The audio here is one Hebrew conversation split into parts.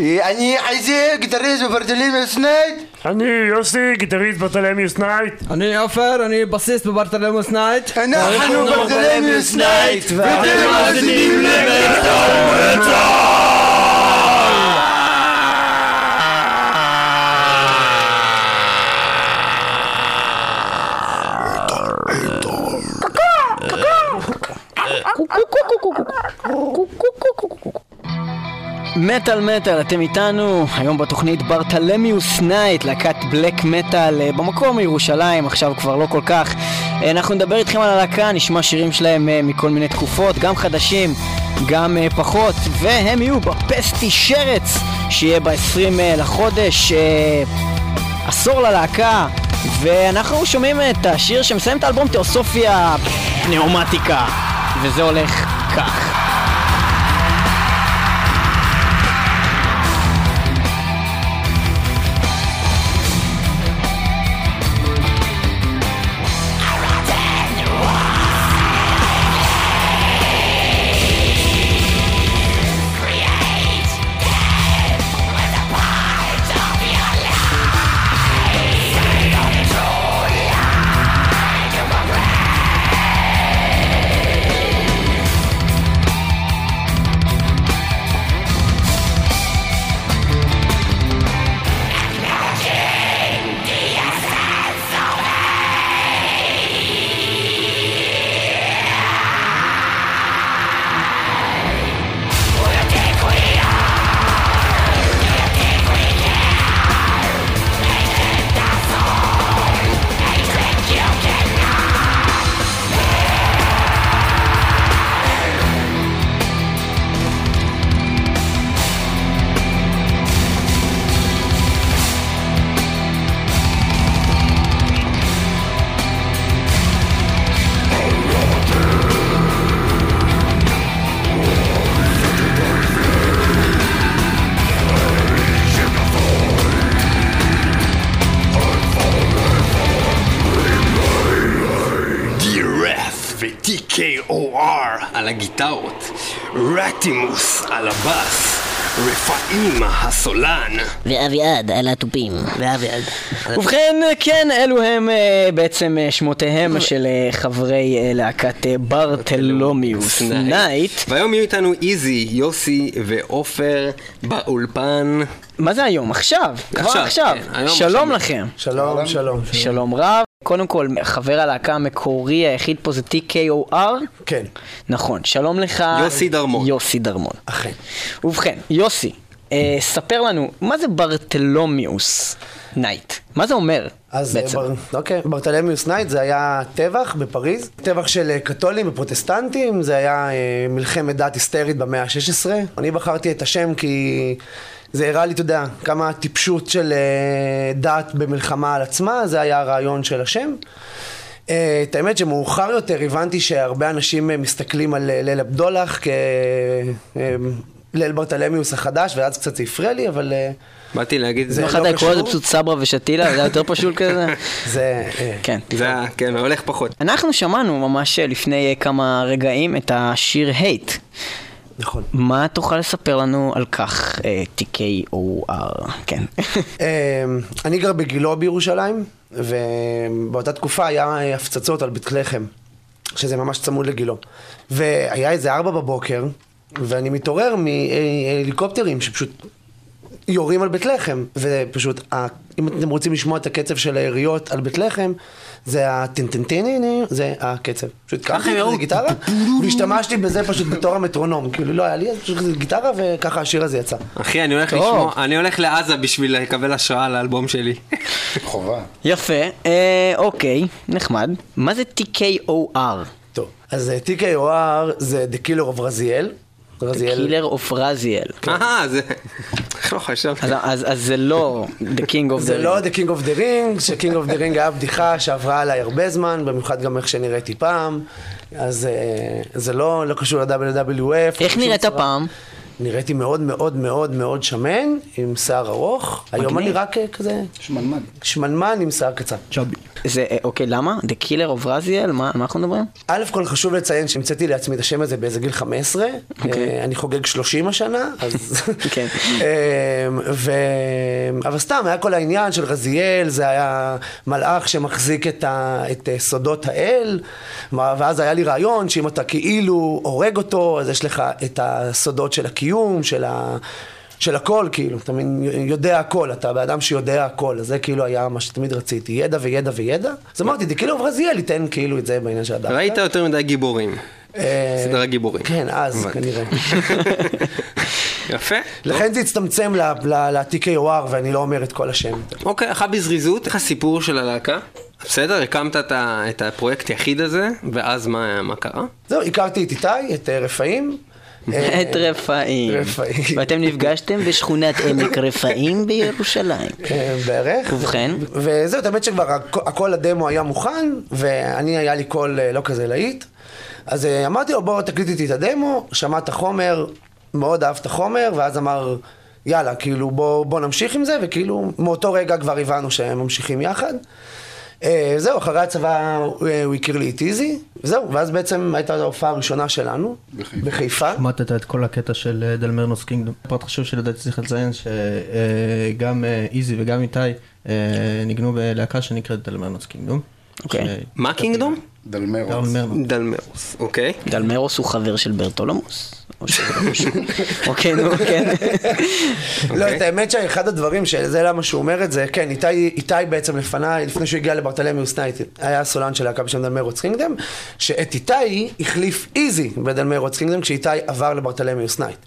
אה, אני איזי, גיטריסט ב Bartholomeus Night. אני יוסי, גיטריסט Bartholomeus Night. אני עופר, אני בסיסט ב Bartholomeus Night. אנחנו Bartholomeus Night. ואתם מאזינים מטאל מטאל, אתם איתנו, היום בתוכנית Bartholomeus Night, להקת בלק מטאל אה, במקור מירושלים, עכשיו כבר לא כל כך. אה, אנחנו נדבר איתכם על הלהקה, נשמע שירים שלהם אה, מכל מיני תקופות, גם חדשים, גם פחות, והם יהיו בפסטי שרץ, שיהיה ב-20 לחודש, עשור ללהקה, ואנחנו שומעים את השיר שמסיים את האלבום Theosophia Pneumatica, וזה הולך כך. ואביעד על התופים. ואביעד. ובכן, כן, אלו הם אה, בעצם אה, שמותיהם של אה, חברי להקת ברטלומיוס נייט. והיום יהיו איתנו איזי, יוסי ועופר באולפן. מה זה היום? עכשיו, כבר עכשיו. כן, שלום. לכם. שלום, שלום. שלום רב. קודם כל, חבר הלהקה המקורי היחיד פה זה TKOR? כן, נכון, שלום לך. יוסי דרמון. יוסי דרמון. אכן. ובכן, יוסי, אה, ספר לנו, מה זה Bartholomeus Night? מה זה אומר אז בעצם? בר, אוקיי, Bartholomeus Night זה היה טבח בפריז, טבח של אה, קתולים ופרוטסטנטים, זה היה אה, מלחמת דת היסטרית במאה ה-16. אני בחרתי את השם כי זה הראה לי, אתה יודע, כמה טיפשות של אה, דת במלחמה על עצמה, זה היה הרעיון של השם. אה, את האמת שמאוחר יותר הבנתי שהרבה אנשים אה, מסתכלים על אה, ליל הבדולח כליל ברטלמיוס החדש, ואז קצת זה הפריע לי, אבל אה, באתי להגיד, זה זה, לא לא יכולת לקרוא לזה קשור. פשוט סברה ושתילה, זה היה יותר פשוט כזה? זה... אה, כן. זה היה, כן, הולך פחות. אנחנו שמענו ממש לפני כמה רגעים את השיר הייט. נכון. מה תוכל לספר לנו על כך, אה, TKOR? כן. אמ, אני גר בגילו בירושלים, ובאותה תקופה היה אה, הפצצות על בית לחם, שזה ממש צמוד לגילו. והיה איזה ארבע בבוקר, ואני מתעורר מהליקופטרים שפשוט יורים על בית לחם, ופשוט, אם אתם רוצים לשמוע את הקצב של היריות על בית לחם, זה הטינטנטיני, זה הקצב. פשוט ככה, זה גיטרה, והשתמשתי בזה פשוט בתור המטרונום, כאילו לא היה לי, פשוט גיטרה, וככה השיר הזה יצא. אחי, אני הולך. לשמוע, אני הולך לעזה בשביל לקבל השראה לאלבום שלי. חובה. יפה, אה, אוקיי, נחמד. מה זה TKOR? טוב, אז אה, TKOR זה The Killer of רזיאל. קילר אוף רזיאל. אה, זה... איך לא חשבתי? אז- זה לא The King of זה the לא Ring. The King of the Ring, ש-King of the Ring היה בדיחה שעברה עליי הרבה זמן, במיוחד גם איך שנראיתי פעם. אז אה, זה לא לא קשור ל-WWF. איך בשום נראית. פעם? נראיתי מאוד מאוד מאוד מאוד שמן, עם שיער ארוך. היום אני רק אה, כזה שמנמן. שמנמן עם שיער קצר. צ'אבי. זה, אה, אוקיי, למה? The Killer of Raziel? מה, מה אנחנו מדברים? א' כל חשוב לציין שהמצאתי לעצמי את השם הזה באיזה גיל 15, אוקיי. אה, אני חוגג 30 השנה, אז... כן. אה, ו... אבל סתם, היה כל העניין של רזיאל, זה היה מלאך שמחזיק את, ה... את אה, סודות האל, ואז היה לי רעיון שאם אתה כאילו הורג אותו, אז יש לך את הסודות של הקיום, של ה... של הכל, כאילו, אתה מבין, יודע הכל, אתה בן אדם שיודע הכל, אז זה כאילו היה מה שתמיד רציתי, ידע וידע וידע. אז אמרתי, די כאילו רזיאל ייתן כאילו את זה בעניין של הדאטה. ראית יותר מדי גיבורים. אה, סדרה גיבורים. כן, אז. כנראה. יפה. לכן זה הצטמצם ל-TKOR ואני לא אומר את כל השם. אוקיי, אחת בזריזות, איך הסיפור של הלהקה? בסדר, הקמת את הפרויקט היחיד הזה, ואז מה מה קרה? זהו, הכרתי את איתי, את אה, רפאים. אה, את רפאים. ואתם נפגשתם בשכונת עמק רפאים בירושלים. אה, בערך. ובכן? וזהו, האמת שכבר הכ- הכל הדמו היה מוכן, ואני היה לי קול אה, לא כזה להיט. אז אה, אמרתי לו, בוא תקליט איתי את הדמו, שמע את החומר, מאוד אהב את החומר, ואז אמר, יאללה, כאילו בוא, בוא נמשיך עם זה, וכאילו מאותו רגע כבר הבנו שהם ממשיכים יחד. אה, זהו, אחרי הצבא אה, הוא הכיר לי את איזי, וזהו, ואז בעצם הייתה ההופעה הראשונה שלנו, בחיפה. שמטת את כל הקטע של אה, Dalmerot's Kingdom. פרט חשוב שלדעתי צריך לציין שגם איזי וגם איתי ניגנו בלהקה שנקראת Dalmerot's Kingdom. אוקיי. מה Kingdom? Dalmerot's. Dalmerot's, אוקיי. Dalmerot's הוא חבר של Bartholomeus. אוקיי, נו, כן. לא, את האמת שאחד הדברים, שזה למה שהוא אומר את זה, כן, איתי, בעצם לפניי, לפני שהוא הגיע ל Bartholomeus Night, היה סולן של להקה בשם Dalmerot's Kingdom, שאת איתי החליף איזי ב Dalmerot's Kingdom, כשאיתי עבר ל Bartholomeus Night.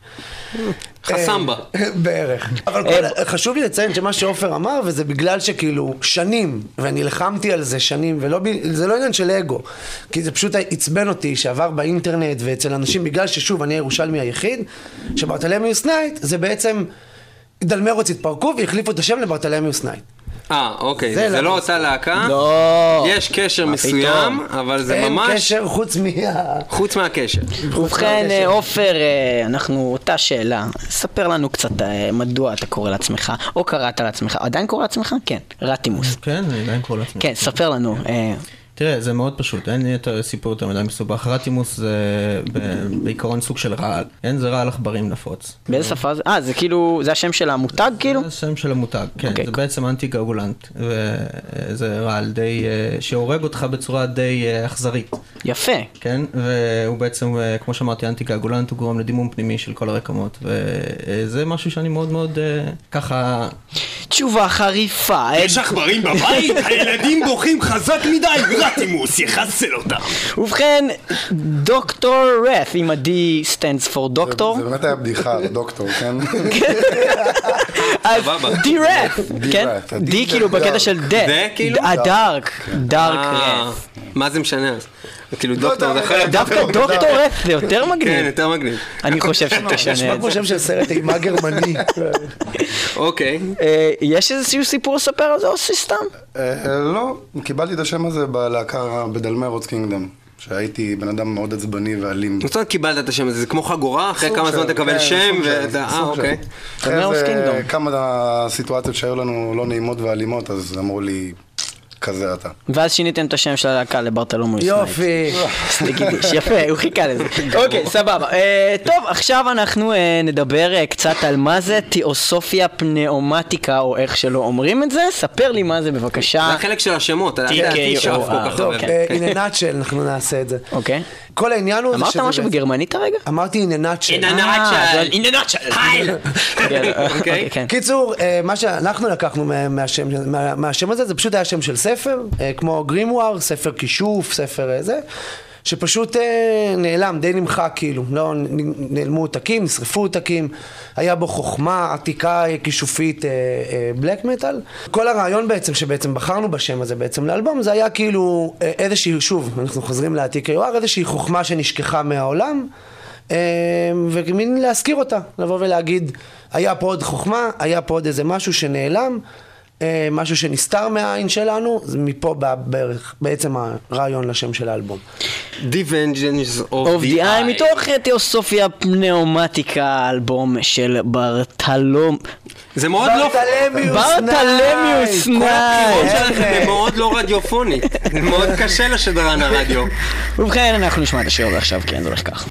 חסמבה. אה, בערך. אבל כל, חשוב לי לציין שמה שעופר אמר, וזה בגלל שכאילו שנים, ונלחמתי על זה שנים, ולא, ב- זה לא עניין של אגו, כי זה פשוט עצבן אותי שעבר באינטרנט ואצל אנשים, בגלל ששוב, אני הירושלמי היחיד, ש Bartholomeus Night זה בעצם, Dalmerot's התפרקו והחליפו את השם ל Bartholomeus Night. אה, אוקיי, זה זה למה- לא אותה להקה. לא. יש קשר מסוים? אבל זה אין ממש קשר חוץ מה... חוץ מהקשר. ובכן, אה, עופר, אה, אנחנו אותה שאלה. ספר לנו קצת אה, מדוע אתה קורא לעצמך, או קראת לעצמך. עדיין קורא לעצמך? כן, רטימוס. כן, אני עדיין קורא לעצמי. כן, ספר לנו. אה, תראה, זה מאוד פשוט, אין לי יותר סיפור יותר מדי מסובך. רטימוס זה בעיקרון סוג של רעל. אין, זה רעל עכברים נפוץ. באיזה שפה זה? אה, זה כאילו, זה השם של המותג כאילו? זה השם של המותג, כן, אוקיי. זה בעצם אנטי גאוגולנט, וזה רעל די, אה, שהורג אותך בצורה די אה, אכזרית, יפה. כן, והוא בעצם, אה, כמו שאמרתי, אנטי גאוגולנט, הוא גורם לדימום פנימי של כל הרקמות, וזה משהו שאני מאוד מאוד ככה, תשובה חריפה. אה, עכברים בבית? הילדים בוכים חזק מדי, רטימוס יחסל אותם. ובכן, דוקטור רף, עם ה-D stands for דוקטור. זה באמת היה בדיחה, דוקטור, כן? אז סבבה. D רף, כן? D D כאילו בקטע. של דה. זה כאילו? הדארק. דארק אה, רף. מה זה משנה אז? כאילו לא דוקטור. דווקא דוקטור. רף זה יותר כן, מגניב. יותר מגניב. אני חושב נשמע שתשנה את כמו זה. שם של סרט אימה גרמני. אוקיי. אה, יש איזשהו סיפור לספר על זה או סתם? אה, לא, קיבלתי את השם הזה בלהקה בדלמרוס קינגדום, שהייתי בן אדם מאוד עצבני ואלים. זאת אומרת קיבלת את השם הזה, זה כמו חגורה, אחרי כמה זמן תקבל כן, שם, ואתה... אה. אוקיי. אחרי. כמה סיטואציות שהיו לנו לא נעימות ואלימות, אז אמרו לי, כזה אתה. ואז שיניתם את השם של הלהקה ל Bartholomeus Night. יופי. סטיגידיש, יפה, הוא חיכה לזה. אוקיי, סבבה. אה, טוב, עכשיו אנחנו אה, נדבר אה, קצת על מה זה תיאוסופיה פנאומטיקה, או איך שלא אומרים את זה. ספר לי מה זה בבקשה. זה החלק של השמות, אתה יודע, TKO, שאף כל כך טוב, הרבה. אה, כן. in a nutshell אנחנו נעשה את זה. אוקיי. כל העניין הוא... אמרת משהו בגרמנית הרגע? אמרתי nutshell. כן, אוקיי, כן. קיצור, אה, מה שאנחנו לקחנו מה- מהשם, מה- מהשם הזה, זה פשוט היה שם של ספר, אה, כמו גרימואר, ספר כישוף, ספר אה, זה, שפשוט אה, נעלם, די נמחק כאילו, לא, נעלמו עותקים, נשרפו עותקים, היה בו חוכמה עתיקה אה, כישופית בלק מטאל. כל הרעיון בעצם, שבעצם בחרנו בשם הזה בעצם לאלבום, זה היה כאילו אה, איזושהי, שוב, אנחנו חוזרים לעתיק היואר, איזושהי חוכמה שנשכחה מהעולם. אה, ומין להזכיר אותה, לבוא ולהגיד, היה פה עוד חוכמה, היה פה עוד איזה משהו שנעלם, אה, משהו שנסתר מהעין שלנו, מפה בערך, בעצם הרעיון לשם של האלבום. The Vengeance of of the the Eye. מתוך אה, תיאוסופיה פנאומטיקה, האלבום של ברטלום... זה מאוד לא... Bartholomeus Night. זה מאוד לא רדיופונית. זה מאוד קשה לשדרן הרדיו. ובכן, אנחנו נשמע את השיר הזה עכשיו, כן, זה הולך ככה.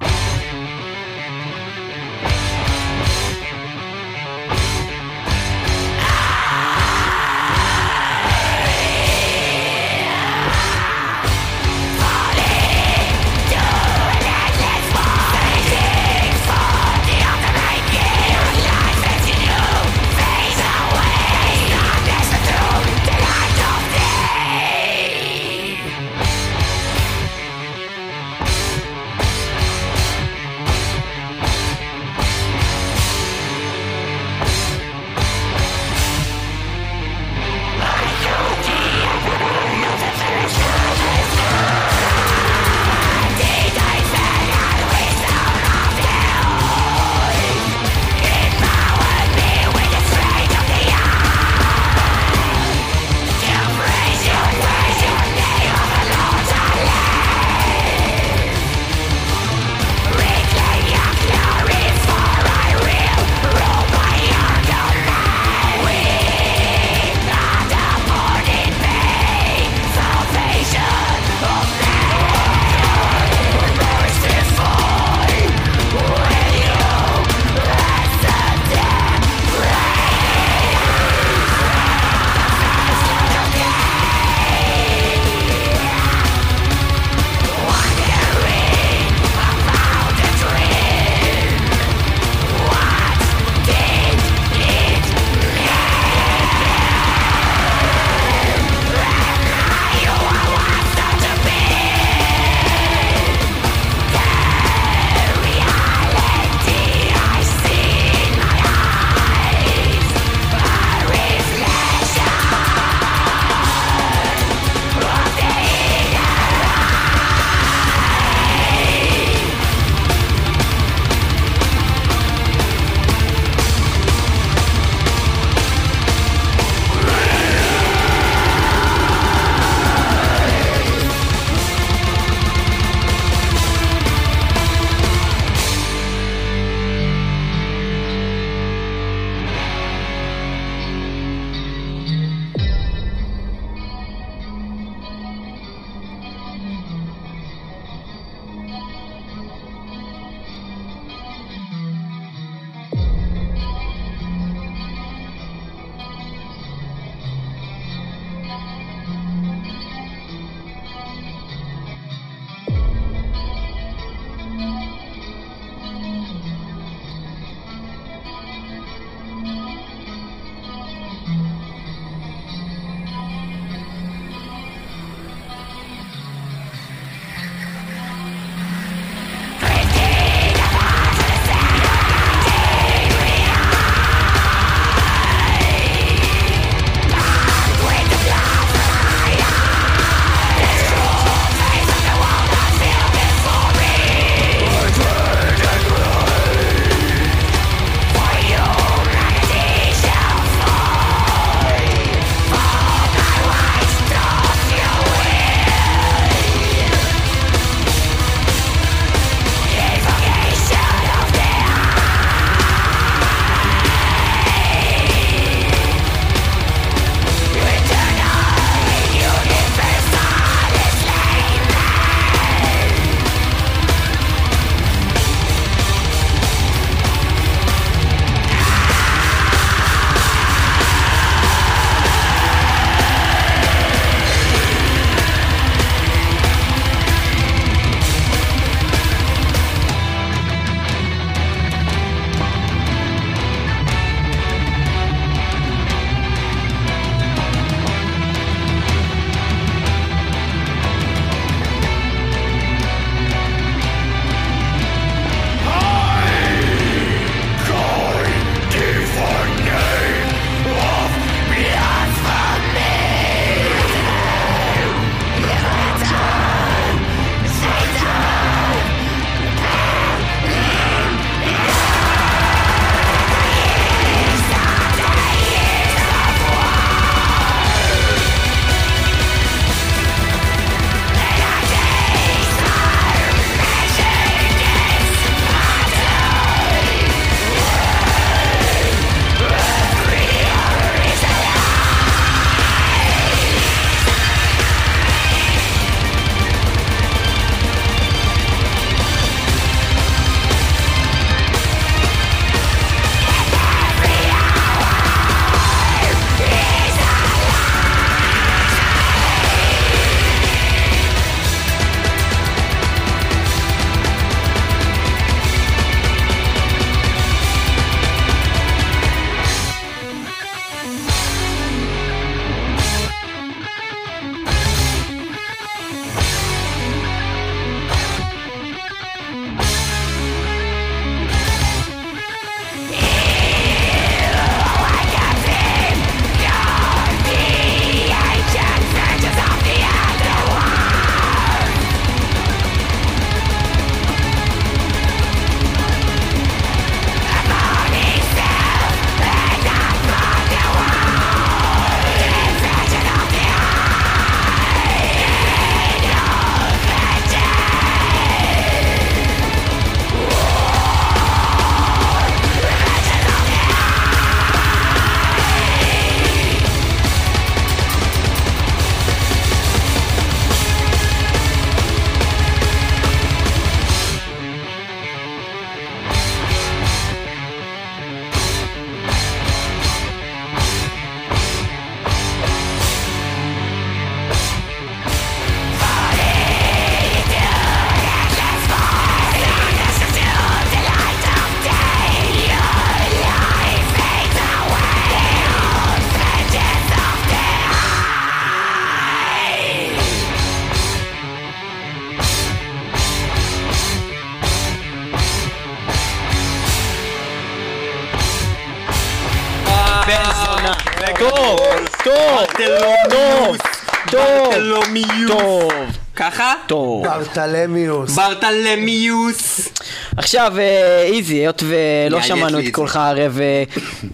ברטלמיוס. ברטלמיוס. עכשיו, אה, איזי, היות ולא שמענו את קולך ערב אה,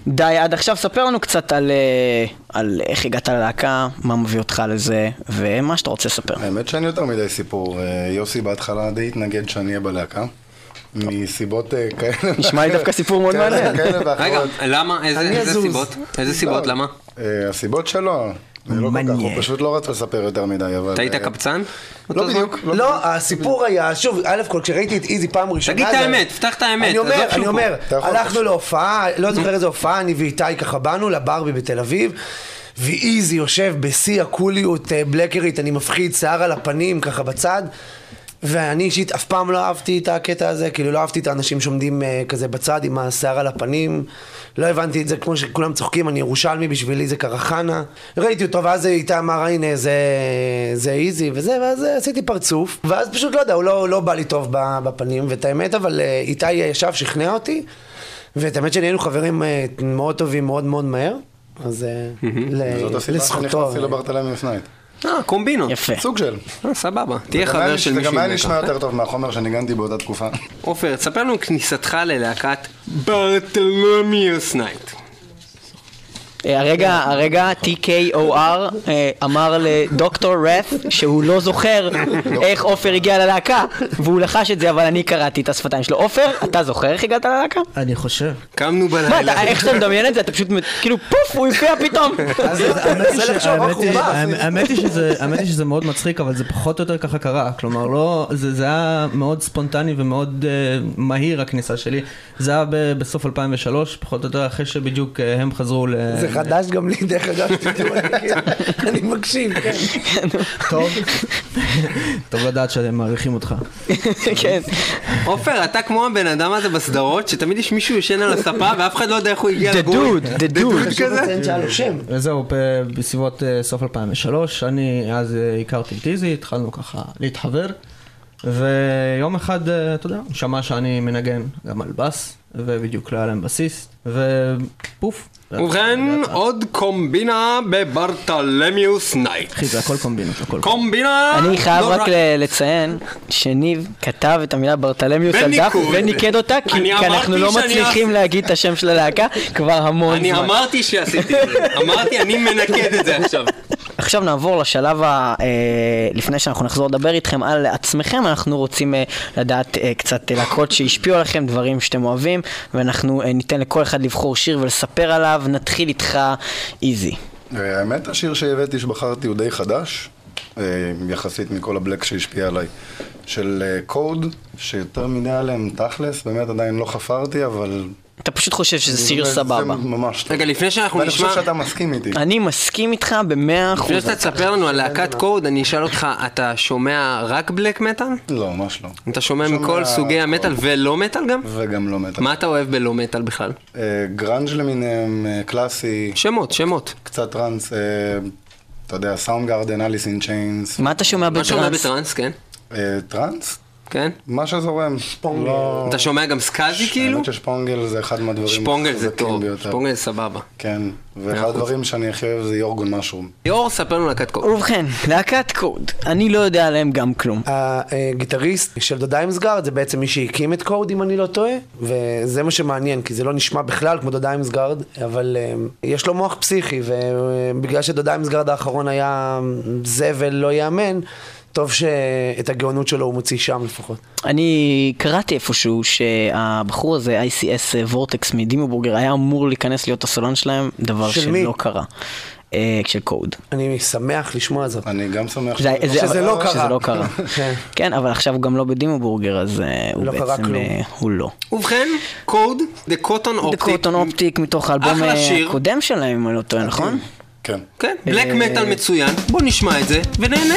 די עד עכשיו, ספר לנו קצת על, אה, על איך הגעת ללהקה, מה מביא אותך לזה, ומה שאתה רוצה לספר. האמת שאין יותר מדי סיפור. יוסי בהתחלה די התנגד שאני אהיה בלהקה. מסיבות כאלה. נשמע לי דווקא סיפור מאוד מעניין. ואחרות. רגע, למה? איזה. סיבות? איזה סיבות? לא. למה? אה, הסיבות שלו, לא כך, הוא מניאק. פשוט לא רץ לספר יותר מדי, אבל... אתה היית אה, קבצן? לא? בדיוק. לא, הסיפור היה, שוב, א' כל, כשראיתי את איזי פעם ראשונה... תגיד את האמת, פתח את האמת, אני אומר, אני אומר, הלכנו. להופעה, לא זוכר איזה הופעה, אני ואיתי ככה באנו לברבי בתל אביב, ואיזי יושב בשיא הקוליות אה, בלקרית, אני מפחיד, שיער על הפנים, ככה בצד. ואני אישית אף פעם לא אהבתי את הקטע הזה, כאילו לא אהבתי את האנשים שעומדים אה, כזה בצד עם השיער על הפנים. לא הבנתי את זה, כמו שכולם צוחקים, אני ירושלמי, בשבילי זה קרחנה. ראיתי אותו, ואז איתי אמר, הנה, זה, זה איזי וזה, ואז אה, עשיתי פרצוף. ואז פשוט, לא יודע, הוא לא, לא בא לי טוב בפנים, ואת האמת, אבל אה, איתי ישב, שכנע אותי, ואת האמת שנהיינו חברים אה, מאוד טובים מאוד מאוד מהר. אז אה, ל- זאת הסיבה לזכותו. שנכנסתי ל Bartholomeus Night. אה, קומבינות. יפה. סוג של. אה, סבבה. תהיה זה חבר של זה מישהו גם היה נשמע. יותר טוב מהחומר שניגנתי באותה תקופה. עופר, תספר לנו כניסתך ללהקת Bartholomeus Night. אה, הרגע, הרגע TKOR אה, אמר לדוקטור רף שהוא לא זוכר איך עופר הגיע ללהקה והוא לחש את זה אבל אני קראתי את השפתיים שלו. עופר, אתה זוכר איך הגעת ללהקה? אני חושב. קמנו מה, בלילה. אתה- איך שאתה מדמיין את זה אתה פשוט כאילו פוף הוא יופיע פתאום. האמת היא- שזה- מאוד מצחיק, אבל זה פחות או יותר ככה קרה. כלומר, לא, זה זה היה מאוד ספונטני ומאוד אה, מהיר הכניסה שלי. זה היה ב- בסוף 2003, פחות או יותר אחרי שבדיוק הם חזרו ל... חדש גם לי, דרך אגב, שתדעו, אני- מקשיב, כן. טוב. טוב לדעת שהם מעריכים אותך. כן. עופר, אתה כמו הבן אדם הזה בסדרות, שתמיד יש מישהו ישן על הספה ואף אחד לא יודע איך הוא הגיע The לגור. dude, the dude. חשוב לציין שהיה לו שם. וזהו, ב- בסביבות אה, סוף 2003, אני אז אה, הכרתי את איזי, התחלנו ככה להתחבר, ויום אחד, אה, אתה יודע, הוא שמע שאני מנגן גם על בס, ובדיוק לא היה להם בסיסט, ופוף. ובכן, עוד קומבינה ב Bartholomeus Night. אחי, זה הכל קומבינות, הכל. קומבינה! אני חייב לא רק ל- לציין שניב כתב את המילה ברטלמיוס על דף. וניקד אותה כי אני כי אנחנו לא מצליחים להגיד את השם של הלהקה כבר המון אני זמן. אמרתי שעשיתי את זה. אמרתי, אני מנקד את זה עכשיו. עכשיו נעבור לשלב ה... אה, לפני שאנחנו נחזור לדבר איתכם על עצמכם, אנחנו רוצים אה, לדעת אה, קצת להקות שהשפיעו עליכם, דברים שאתם אוהבים, ואנחנו ניתן לכל אחד לבחור שיר ולספר עליו. נתחיל איתך איזי. האמת, השיר שהבאתי שבחרתי הוא די חדש, יחסית מכל הבלק שהשפיע עליי. של קוד, שיותר מדי עליהם תכלס, באמת עדיין לא חפרתי, אבל... אתה פשוט חושב שזה זה- סבבה. זה ממש טוב. רגע, לפני שאנחנו ואני נשמע... חושב שאתה מסכים איתי. אני מסכים איתך במאה אחוז. לפני שאתה תספר לנו על להקת קוד, אני אשאל אותך, אתה שומע רק black metal? לא, ממש לא. אתה שומע מכל סוגי. המטאל ולא מטאל גם? וגם לא מטאל. מה אתה אוהב בלא מטאל בכלל? אה, גראנג' למיניהם, אה, קלאסי, שמות, שמות. קצת טראנס, אה, אתה יודע, Soundgarden, Alice in Chains. מה אתה שומע מה שומע בטראנס? בטראנס, כן? טראנס? כן? מה שזורם. לא- אתה שומע גם סקאזי כאילו? האמת ששפונגל זה אחד מהדברים שפונגל זה טוב, ביותר. שפונגל זה סבבה. כן, ואחד. הדברים שאני הכי אוהב זה יורגון משרום. ליאור, ספר לנו להקת קוד. ובכן, להקת קוד, אני לא יודע עליהם גם כלום. הגיטריסט של דודה אימסגרד זה בעצם מי שהקים את קוד אם אני לא טועה וזה מה שמעניין כי זה לא נשמע בכלל כמו דודה אימסגרד אבל אה, יש לו מוח פסיכי ובגלל שדודה אימסגרד האחרון היה זבל לא ייאמן טוב שאת הגאונות שלו הוא מוציא שם לפחות. אני קראתי איפשהו שהבחור הזה, ICS וורטקס מדימובורגר, היה אמור להיכנס להיות הסולן שלהם, דבר של שלא מי? קרה. אה, של קוד. אני שמח לשמוע זאת. אני גם שמח זה- זה- שזה לא קרה. שזה לא קרה. כן. כן, אבל עכשיו הוא גם לא בדימובורגר, אז אה, הוא לא קרה בעצם. אה, הוא לא. ובכן, קוד, The Cotton Optic. קוטון אופטיק מתוך האלבום. הקודם שלהם, אם אני לא טועה, נכון? כן. כן, בלק מטאל מצוין. בוא נשמע את זה ונהנה.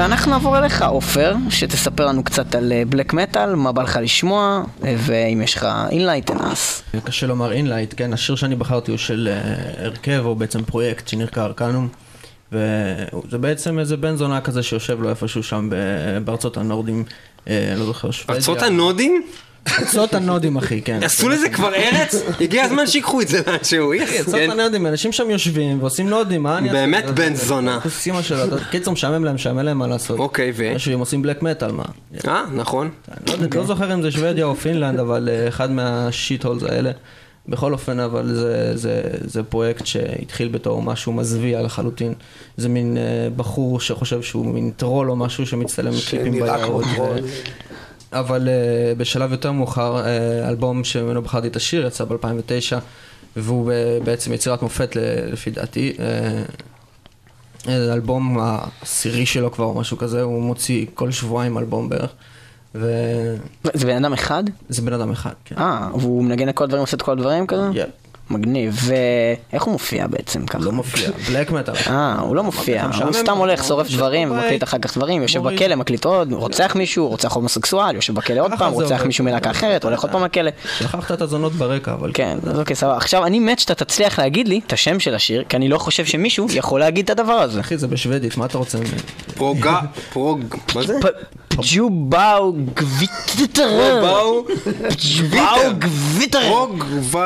ואנחנו נעבור אליך, עופר, שתספר לנו קצת על black metal, מה בא לך לשמוע, אה, ואם יש לך enlighten us. קשה לומר enlight, כן, השיר שאני בחרתי הוא של אה, הרכב, או בעצם פרויקט שנקרא Arckanum, וזה בעצם איזה בן זונה כזה שיושב לו איפשהו שם בארצות הנורדים, אה, לא זוכר, שוודיה. ארצות הנודים? ארצות הנורדים, אחי, כן. עשו לזה כבר ארץ? הגיע הזמן שיקחו את זה לאנשהו, yes, ארצות כן. הנורדים, אנשים שם יושבים ועושים נודים, מה אני אעשה? באמת בן זונה. אימא שלו, אתה- קיצור משעמם להם, משעמם להם מה לעשות. אוקיי, ו? הם עושים black metal, מה? אה, נכון. לא לא זוכר אם זה שוודיה או פינלנד, אבל אה, אחד מה shitholes האלה. בכל אופן, אבל זה, זה, זה פרויקט שהתחיל בתור משהו מזוויע לחלוטין. זה מין אה, בחור שחושב שהוא מין טרול או משהו שמצטלם קליפים שנראה כמו ביערות. ו- אבל אה, בשלב יותר מאוחר, אה, אלבום שממנו בחרתי את השיר, יצא ב-2009, והוא אה, בעצם יצירת מופת לפי דעתי. אה, האלבום העשירי שלו כבר, או משהו כזה, הוא מוציא כל שבועיים אלבום בערך. וזה זה בן אדם אחד? בן אדם אחד, כן. אה, והוא מנגן את כל הדברים, עושה את כל הדברים כזה? יפ. מגניב, ואיך הוא מופיע בעצם ככה? לא מופיע, בלק מטאל. אה, הוא לא מופיע, הוא סתם הולך, שורף דברים, בבית, ומקליט אחר כך דברים, יושב. בכלא, מקליט עוד, רוצח מישהו, רוצח הומוסקסואל, יושב בכלא עוד פעם, רוצח. מישהו מלהקה אחרת, הולך עוד פעם לכלא. שכחת את הזונות ברקע, אבל... כן, אז אוקיי, סבבה. עכשיו, אני מת שאתה תצליח להגיד לי את השם של השיר, כי אני לא חושב שמישהו יכול להגיד את הדבר הזה. אחי, זה בשוודית, מה אתה רוצה ממני? פרוגה, פרוג, מה זה? ג'ובאו ג'ובאו גביטר. פרוג, ו...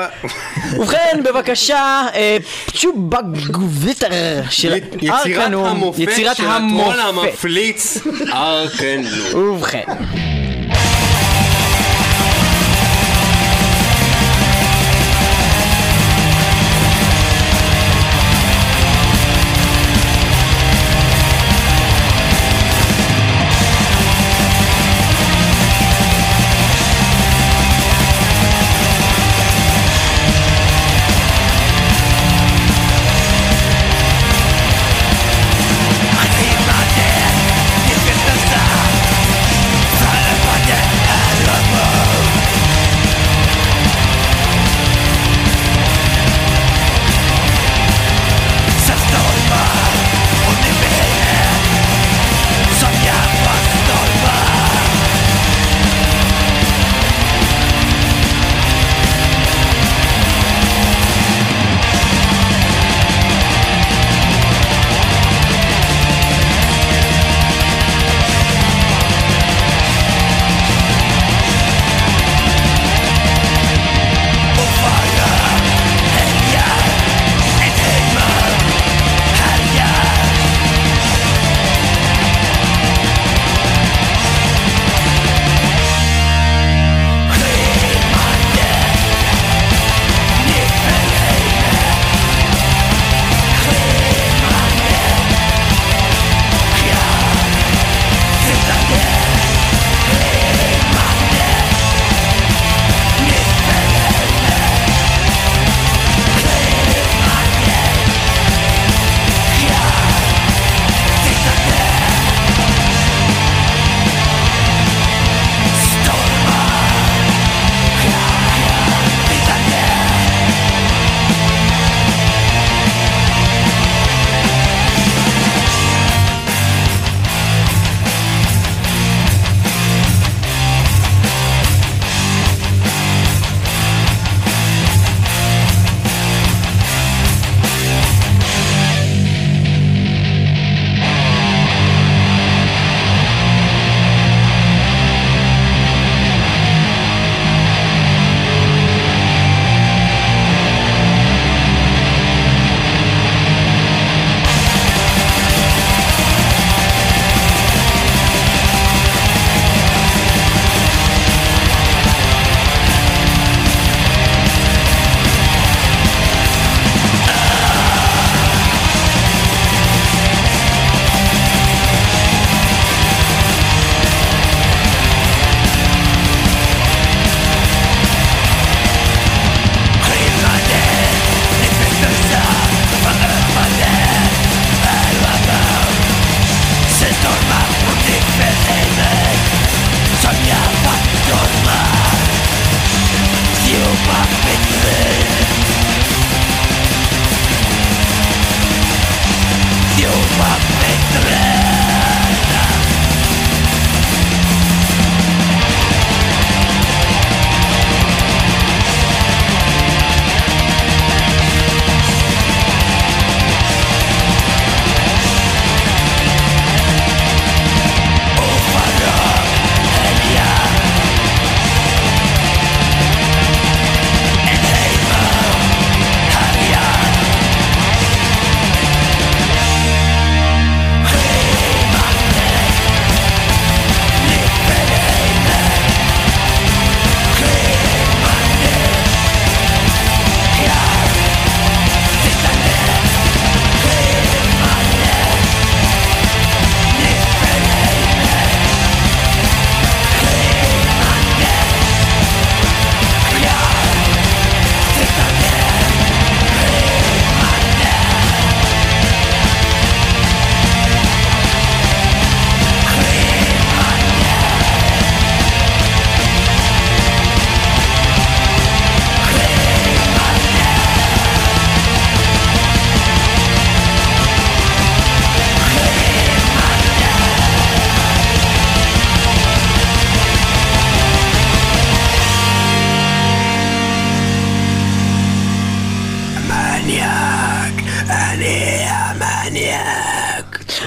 ובכן, בבקשה, אה, צ'ובה גביטר של יצירת ארקנום, המופת יצירת של הטרול המופת. המפליץ, ארקנום. ובכן.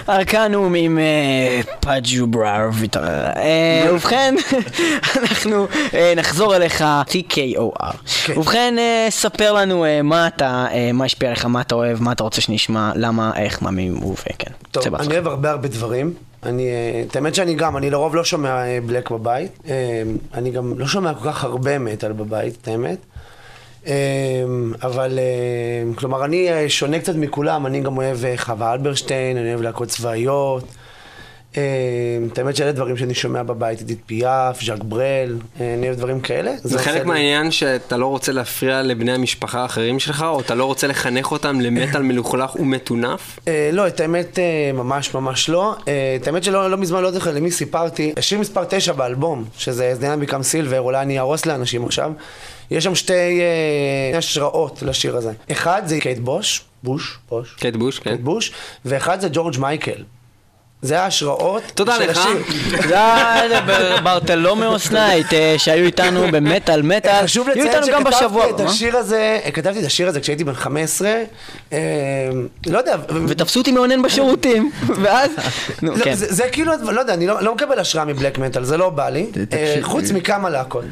ארקנום עם אה, פאג'ובראר ויטר. אה, ובכן, אנחנו אה, נחזור אליך, TKOR. כן. ובכן, ספר לנו מה אתה, מה השפיע עליך, מה אתה אוהב, מה אתה רוצה שנשמע, למה, איך, מה, מי, וכן. טוב. אני אוהב הרבה הרבה דברים. אני, את האמת שאני גם, אני לרוב לא שומע בלק בבית. אני גם לא שומע כל כך הרבה מטאל בבית, את האמת. אה, אבל, אה, כלומר, אני אה, שונה קצת מכולם, אני גם אוהב אה, חווה אלברשטיין, אני אוהב להקות צבאיות. אה, את האמת שאלה דברים שאני שומע בבית, עידית פיאף, ז'אק ברל, אה, אני אוהב דברים כאלה. זה חלק מהעניין שאתה לא רוצה להפריע לבני המשפחה האחרים שלך, או אתה לא רוצה לחנך אותם למטאל מלוכלך ומטונף? לא, את האמת, ממש ממש לא. את האמת שלא לא מזמן, לא זוכר למי סיפרתי, השיר מספר 9 באלבום, שזה זדיאן Become Silver, אולי אני אהרוס לאנשים עכשיו, יש שם שתי אה, השראות לשיר הזה. אחד זה קייט בוש, בוש, בוש, קייט בוש, כן. קייט בוש, ואחד זה ג'ורג' מייקל. זה ההשראות תודה של לך. השיר. זה היה Bartholomeus Night אה, שהיו איתנו במטאל מטאל, חשוב לציין איתנו גם בשבוע שכתבתי את. השיר הזה, כתבתי את השיר הזה כשהייתי בן 15, אה, לא יודע, ותפסו אותי מאונן בשירותים, ואז, נו לא, כן. זה, זה כאילו, לא יודע, אני לא, לא מקבל השראה מ black metal, זה לא בא לי, תקשיב, אה, חוץ אה, מכמה להקות.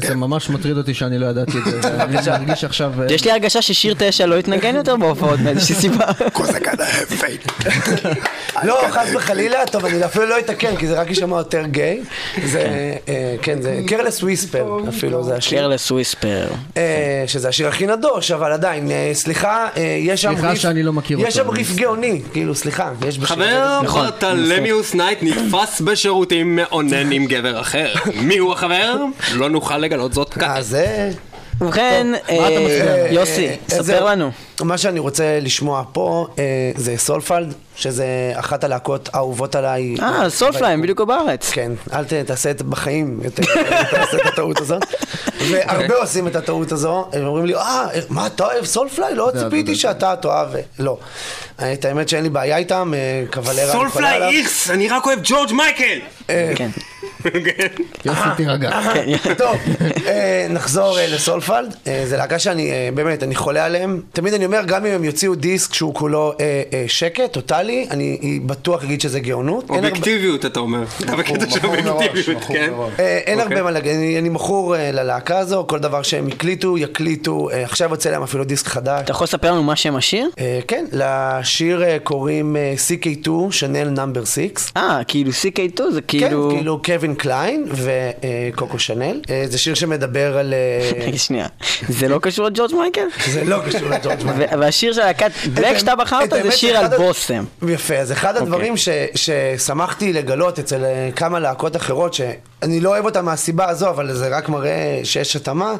זה- ממש מטריד אותי שאני לא ידעתי את זה, אני מרגיש עכשיו... אה, יש לי הרגשה ששיר תשע לא יתנגן יותר בהופעות מאיזושהי סיבה. לא, חס וחלילה, טוב, אני אפילו לא אתקן, כי זה רק יישמע יותר גיי. זה, אה, כן, זה Careless Whisper, אפילו זה השיר. Careless Whisper. אה, שזה השיר הכי נדוש, אבל עדיין, אה, סליחה, יש שם סליחה שאני לא מכיר יש אותו, שם ריף גאוני, כאילו, סליחה, יש בשיר חבר הזה- נכון, ברטלמיוס נייט נתפס בשירותים מאונן עם גבר אחר. מי הוא החבר? לא נוכל לגלות זאת כעת. אה, זה... ובכן, אה, מצביע? יוסי, אה, ספר. לנו. מה שאני רוצה לשמוע פה אה, זה סולפלד, שזה אחת הלהקות האהובות עליי. אה, סולפליים, בדיוק בארץ. כן, אל ת- תעשה את בחיים, יותר, תעשה את הטעות הזאת. והרבה עושים את הטעות הזו, הם אומרים לי, אה, מה, אתה אוהב סולפליי? לא ציפיתי שאתה תאהב. לא. את האמת שאין לי בעיה איתם, אה, חולה סולפליי. איכס, אני רק אוהב ג'ורג' מייקל! כן. יוסי תירגע. טוב, אה, נחזור אה, לסולפלד. אה, זה להקה שאני, אה, באמת, אני חולה עליהם. תמיד אני אומר, גם אם הם יוציאו דיסק שהוא כולו אה, אה, שקט, טוטאלי, אני בטוח אגיד שזה גאונות. אובייקטיביות אתה אומר. כן? אה, אין. הרבה מה להגיד, אני, מכור אה, ללהקה הזו, כל דבר שהם הקליטו, יקליטו, אה, עכשיו יוצא להם אפילו דיסק חדש. אתה יכול לספר לנו מה שם השיר? אה, כן, לשיר אה, קוראים אה, CK2, שנל נאמבר 6. אה, כאילו CK2 זה כאילו... כן, כאילו קלווין קליין וקוקו שנל. אה, זה שיר שמדבר על... אה, שנייה. זה לא קשור לג'ורג' מייקל? זה לא קשור לג'ורג' מייקל. והשיר של להקת בלק שאתה בחרת זה שיר על בושם. יפה, אז אחד הדברים ש, ששמחתי לגלות אצל אה, כמה להקות אחרות, שאני לא אוהב אותן מהסיבה הזו, אבל זה רק מראה שיש התאמה,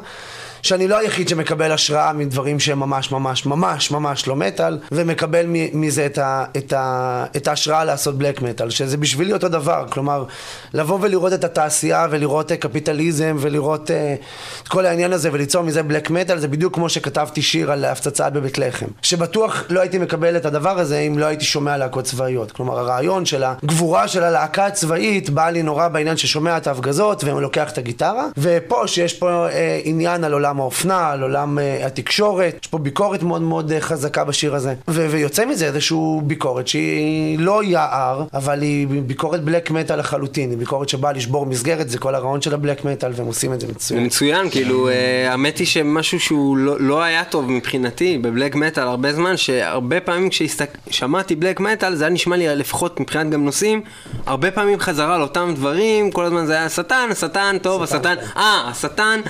שאני לא היחיד שמקבל השראה מדברים שהם ממש ממש ממש ממש לא מטאל, ומקבל מזה את, ה, את, ה, את ההשראה לעשות בלק מטאל, שזה בשבילי אותו דבר, כלומר, לבוא ולראות את התעשייה ולראות אה, קפיטליזם ולראות אה, את כל העניין הזה וליצור מזה בלק מטאל, זה בדיוק כמו שכתבתי שיר על הפצצה בבית לחם, שבטוח לא הייתי מקבל את הדבר הזה אם לא הייתי שומע להקות צבאיות, כלומר הרעיון של הגבורה של הלהקה הצבאית בא לי נורא בעניין ששומע את ההפגזות ולוקח את הגיטרה, ופה שיש פה אה, עניין על עולם האופנה, על עולם אה, התקשורת, יש פה ביקורת מאוד מאוד אה, חזקה בשיר הזה, ו- ויוצא מזה איזושהי ביקורת שהיא לא יער, אבל היא ביקורת בלק מטאל לחלוטין, היא ביקורת שבאה לשבור מסגרת, זה כל הרעיון של הבלק מטאל והם עושים את זה מצוין. מצוין, כאילו, אה, האמת היא שמשהו שהוא לא- לא היה טוב מבחינתי בבלק מטאל הרבה זמן, שהרבה פעמים כששמעתי בלק מטאל זה היה נשמע לי לפחות מבחינת גם נושאים, הרבה פעמים חזרה על אותם דברים, כל הזמן זה היה השטן, השטן, טוב, השטן, אה, השטן,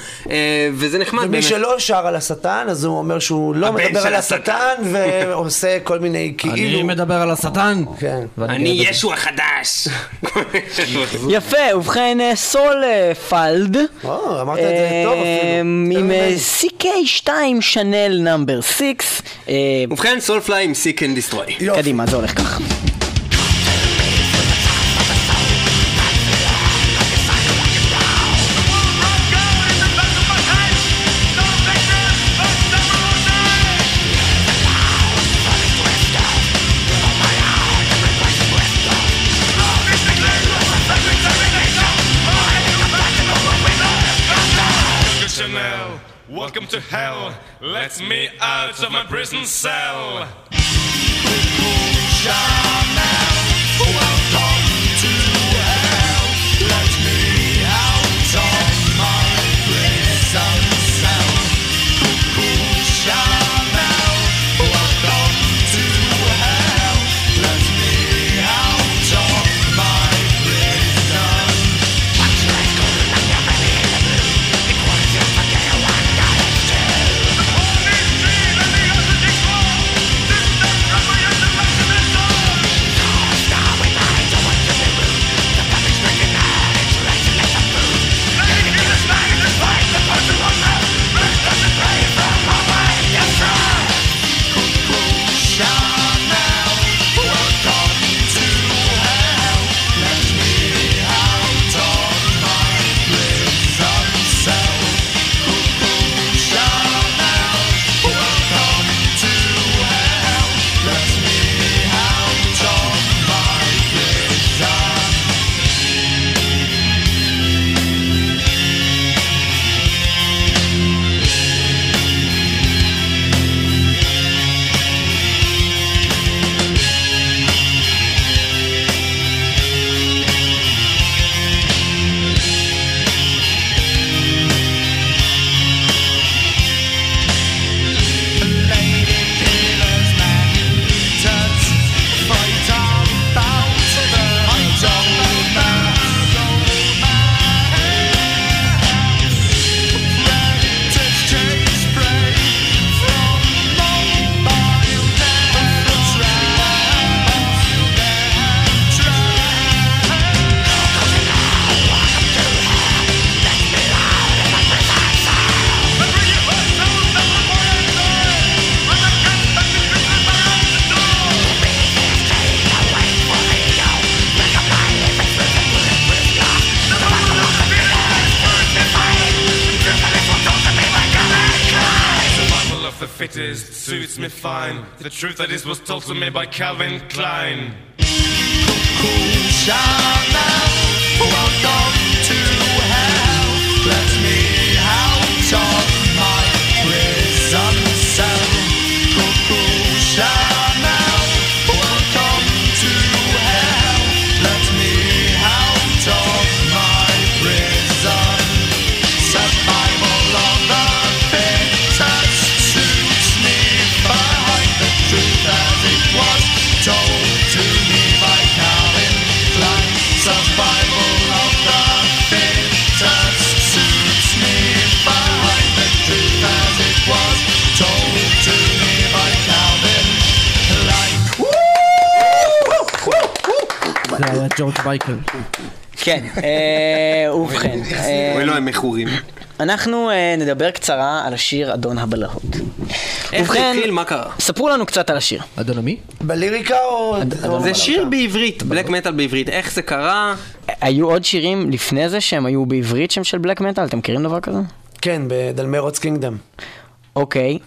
וזה נחמד ומי באמת. שלא שר על השטן, אז הוא אומר שהוא לא מדבר על השטן ועושה כל מיני כאילו... אני מדבר על השטן. כן. ואני אני. ישו החדש! יפה, ובכן אה, סול אה, פלד. או, אמרת את זה טוב אפילו. אה, עם אה, ממני. CK2 שנל number 6. אה, ובכן, Soulfly עם Seek and Destroy. קדימה, זה הולך ככה. To hell. Let me out of my prison cell. Chanel. fittest The truth that is was told to me by Calvin Klein. מייקל. כן, אה, ובכן. אה, אוי לא, הם מכורים. אנחנו אה, נדבר קצרה על השיר אדון הבלהות. איך זה התחיל? מה קרה? ספרו לנו קצת על השיר. אדון עמי? בליריקה או... זה שיר בעברית, בלק מטאל בעברית. איך זה קרה? היו עוד שירים לפני זה שהם היו בעברית שהם של בלק מטאל? אתם מכירים דבר כזה? כן, בדלמרוץ קינגדם. אוקיי.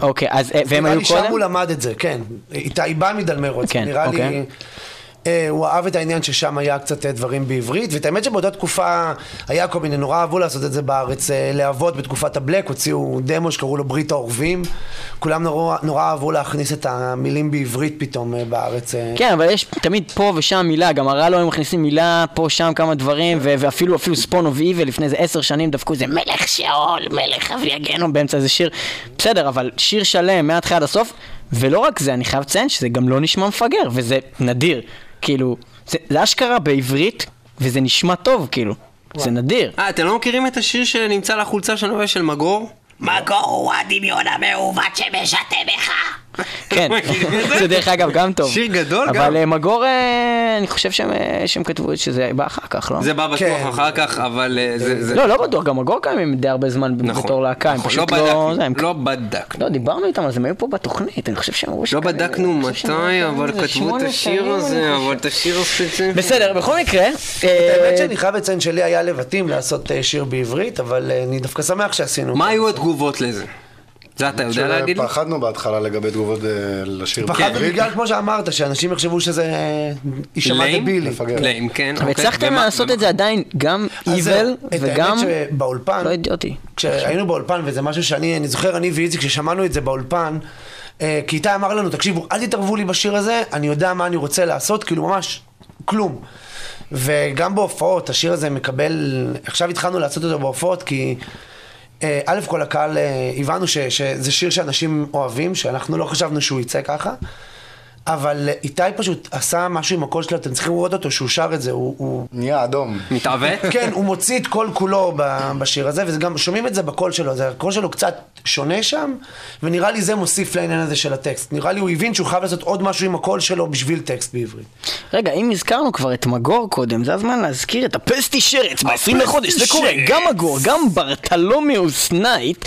אוקיי, אז והם נראה היו לי שם קודם? הוא למד את זה, כן. איתי בא מדלמרוץ, כן, נראה לי... אה, הוא אהב את העניין ששם היה קצת אה, דברים בעברית, ואת האמת שבאותה תקופה היה כל מיני, נורא אהבו לעשות את זה בארץ, אה, להבות בתקופת הבלק, הוציאו דמו שקראו לו ברית העורבים, כולם נורא, נורא אהבו להכניס את המילים בעברית פתאום בארץ. כן, אבל יש תמיד פה ושם מילה, גם הרע לא היו מכניסים מילה, פה שם כמה דברים, ואפילו אפילו ספון אוף איבל לפני איזה עשר שנים דפקו איזה מלך שאול, מלך אבי יגנו באמצע איזה שיר. בסדר, אבל שיר שלם מההתחלה עד הסוף, ולא רק זה, אני חייב לציין שזה גם לא נשמע מפגר, וזה נדיר. כאילו, זה, זה אשכרה בעברית, וזה נשמע טוב, כאילו. זה נדיר. אה, אתם לא מכירים את השיר שנמצא על החולצה של הנובע של מגור? מגור הוא הדמיון המעוות שמשתה בך. כן, זה דרך אגב גם טוב. שיר גדול גם. אבל אה, מגור, אה, אני חושב שהם, אה, כתבו שזה בא אחר כך, לא? זה בא בטוח כן. אחר כך, אבל זה... זה- לא, לא בטוח, גם מגור קיימים די הרבה זמן נכון, בתור להקה, הם נכון, פשוט לא לא... בדקנו, לא בדקנו. לא, דיברנו איתם על זה, הם היו פה בתוכנית, אני חושב שהם אמרו לא שכאלה- בדקנו מתי, אבל כתבו את השיר הזה, אבל. את השיר הספציפי. בסדר, בכל מקרה, האמת שאני חייב לציין שלי היה לבטים לעשות שיר בעברית, אבל אני דווקא שמח שעשינו. מה היו התגובות לזה? זה אתה יודע להגיד לי? פחדנו בהתחלה לגבי תגובות אה, לשיר פחדנו בעברית. בגלל, כמו שאמרת, שאנשים יחשבו שזה אה, יישמע? דבילי. ליים, כן. אבל אוקיי. הצלחתם לעשות את זה עדיין גם איבל וגם האמת שבאולפן, לא אידיוטי. כשהיינו באולפן, וזה משהו שאני, אני זוכר, אני ואיציק, כששמענו את זה באולפן, אה, כי איתי אמר לנו, תקשיבו, אל תתערבו לי בשיר הזה, אני יודע מה אני רוצה לעשות, כאילו ממש כלום. וגם בהופעות, השיר הזה מקבל, עכשיו התחלנו לעשות אותו בהופעות, כי אה, א' כל הקהל, אה, הבנו שזה שיר שאנשים אוהבים, שאנחנו לא חשבנו שהוא יצא ככה. אבל איתי פשוט עשה משהו עם הקול שלו, אתם צריכים לראות אותו שהוא שר את זה, הוא, הוא נהיה אדום. מתעוות? כן, הוא מוציא את כל כולו ב- בשיר הזה, וגם שומעים את זה בקול שלו, זה הקול שלו קצת שונה שם, ונראה לי זה מוסיף לעניין הזה של הטקסט. נראה לי הוא הבין שהוא חייב לעשות עוד משהו עם הקול שלו בשביל טקסט בעברית. רגע, אם הזכרנו כבר את מגור קודם, זה הזמן להזכיר את הפסטישרץ ב-20 לחודש, זה קורה, גם מגור, גם Bartholomeus Night,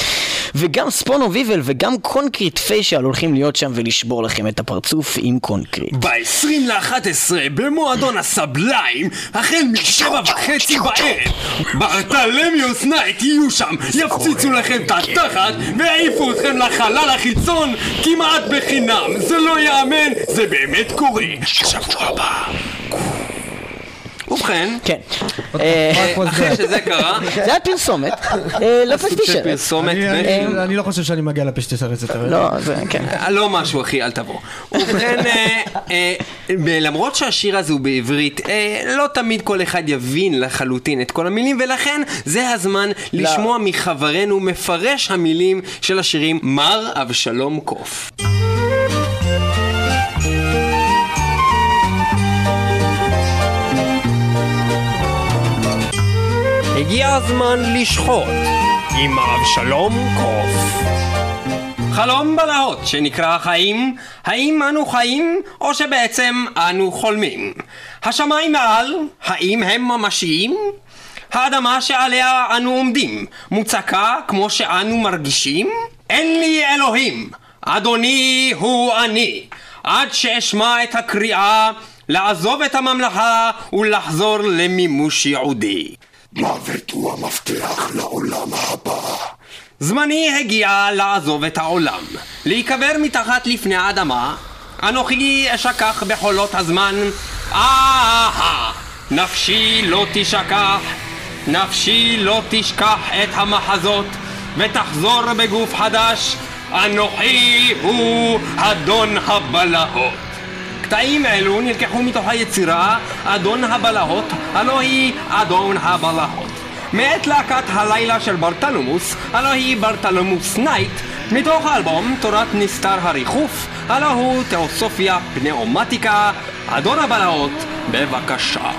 וגם ספונו ויבל וגם קונקריט פיישל הולכים להיות שם ולשבור לכם את הפרצוף עם concrete. ב-20 ל-11 במועדון ה Sublime, החל משבע וחצי בערב, Bartholomeus Night יהיו שם, יפציצו לכם את התחת ויעיפו אתכם לחלל החיצון כמעט בחינם. זה לא ייאמן, זה באמת קורה. שבוע הבא. ובכן, כן. אה, אחרי שזה קרה, זה היה פרסומת, אה, לא של שרץ. פרסומת, אני- לא חושב שאני מגיע לפשטי סרט יותר. לא, זה, כן. לא משהו אחי, אל תבוא. ובכן, אה, למרות שהשיר הזה הוא בעברית, לא תמיד כל אחד יבין לחלוטין את כל המילים, ולכן זה הזמן לשמוע מחברנו מפרש המילים של השירים מר אבשלום קוף. הגיע הזמן לשחוט עם אבשלום קוף. חלום בלהות שנקרא חיים, האם אנו חיים או שבעצם אנו חולמים? השמיים מעל, האם הם ממשיים? האדמה שעליה אנו עומדים, מוצקה כמו שאנו מרגישים? אין לי אלוהים, אדוני הוא אני, עד שאשמע את הקריאה לעזוב את הממלכה ולחזור למימוש ייעודי. מוות הוא המפתח לעולם הבא. זמני הגיע לעזוב את העולם, להיקבר מתחת לפני האדמה. אנוכי אשכח בחולות הזמן. אהה, נפשי לא תשכח, נפשי לא תשכח את המחזות, ותחזור בגוף חדש. אנוכי הוא אדון הבלהות. קטעים אלו נלקחו מתוך היצירה אדון הבלהות, הלא היא אדון הבלהות. מאת להקת הלילה של ברטלומוס, הלא היא Bartholomeus Night, מתוך האלבום תורת נסתר הריחוף, הלא הוא Theosophia Pneumatica, אדון הבלהות, בבקשה.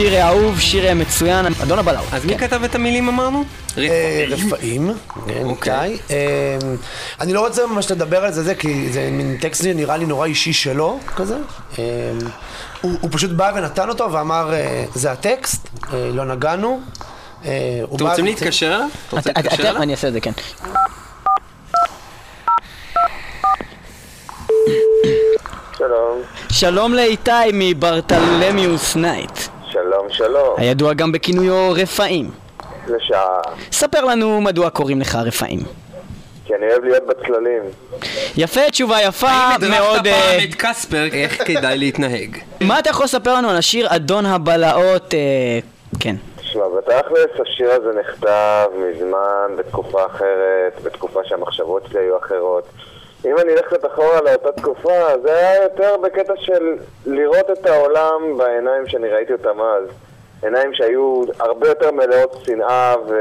שיר אהוב, שיר מצוין, אדון הבלהות. אז מי כתב את המילים אמרנו? אה, רפאים, כן, איתי. אה, אני לא רוצה ממש לדבר על זה, זה, כי זה מין טקסט שנראה לי נורא אישי שלו, כזה. אה, הוא הוא פשוט בא ונתן אותו ואמר, זה הטקסט, לא נגענו. הוא אתם רוצים להתקשר? אני אעשה את זה, כן. שלום, שלום לאיתי מ Bartholomeus Night, שלום. הידוע גם בכינויו רפאים. לשעה. ספר לנו מדוע קוראים לך רפאים. כי אני אוהב להיות בצללים. יפה, תשובה יפה הדרכת מאוד. אה, פעם את קספר איך כדאי להתנהג. מה אתה יכול לספר לנו על השיר אדון הבלהות? אה, כן. תשמע, בתכלס השיר הזה נכתב מזמן, בתקופה אחרת, בתקופה שהמחשבות שלי היו אחרות. אם אני אלך קצת אחורה לאותה תקופה, זה היה יותר בקטע של לראות את העולם בעיניים שאני ראיתי אותם אז. עיניים שהיו הרבה יותר מלאות שנאה ו...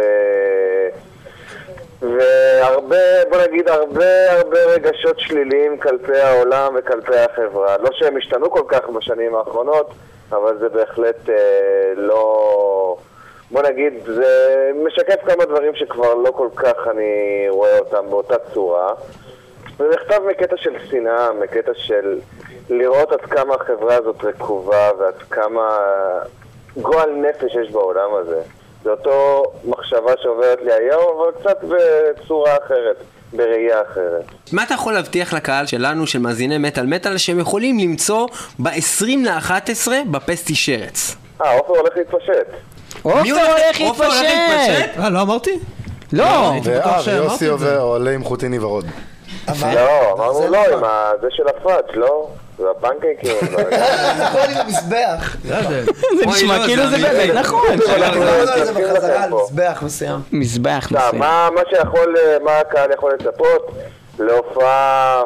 והרבה, בוא נגיד, הרבה הרבה רגשות שליליים כלפי העולם וכלפי החברה. לא שהם השתנו כל כך בשנים האחרונות, אבל זה בהחלט אה, לא... בוא נגיד, זה משקף כמה דברים שכבר לא כל כך אני רואה אותם באותה צורה. זה נכתב מקטע של שנאה, מקטע של לראות עד כמה החברה הזאת רקובה ועד כמה גועל נפש יש בעולם הזה. זה אותו מחשבה שעוברת לי היום, אבל קצת בצורה אחרת, בראייה אחרת. מה אתה יכול להבטיח לקהל שלנו, של מאזיני מטאל מטאל, שהם יכולים למצוא ב-20 ל-11 בפסטי שרץ? אה, עופר הולך להתפשט. עופר הולך להתפשט! אה, לא אמרתי? לא! שאמרתי ויוסי. עולה עם חוטיני ורוד. לא, אמרנו זה לא. עם זה של הפאץ', לא? זה הפנקייקים. נכון עם המזבח. זה ההבדל. זה נשמע לא, כאילו זה באמת נכון. לא. מזבח מסוים. מזבח מסוים. מה מה שיכול, מה הקהל יכול לצפות? להופעה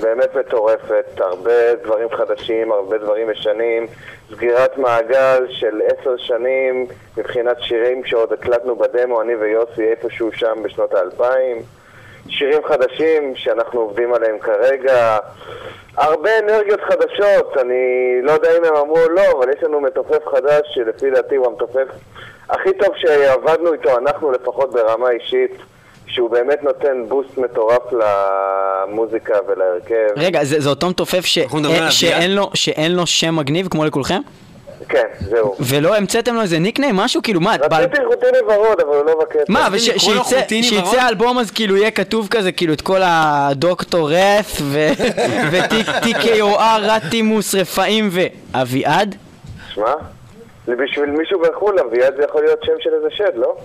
באמת מטורפת, הרבה דברים חדשים, הרבה דברים ישנים, סגירת מעגל של עשר שנים מבחינת שירים שעוד הקלטנו בדמו, אני ויוסי איפשהו שם בשנות האלפיים, שירים חדשים שאנחנו עובדים עליהם כרגע, הרבה אנרגיות חדשות, אני לא יודע אם הם אמרו או לא, אבל יש לנו מתופף חדש שלפי דעתי הוא המתופף הכי טוב שעבדנו איתו, אנחנו לפחות ברמה אישית, שהוא באמת נותן בוסט מטורף למוזיקה ולהרכב. רגע, זה זה אותו מתופף ש- אה, שאין? לו- שאין לו שם מגניב כמו לכולכם? כן, זהו. ולא המצאתם לו איזה ניקניים? משהו? כאילו מה? רציתי חוטיני ורוד, אבל הוא לא בקטע. מה? ושיצא האלבום אז כאילו יהיה כתוב כזה, כאילו את כל הדוקטור רף ו-TKOR, רטימוס, רפאים ואביעד? שמע, בשביל מישהו בחו"ל, אביעד זה יכול להיות שם של איזה שד, לא?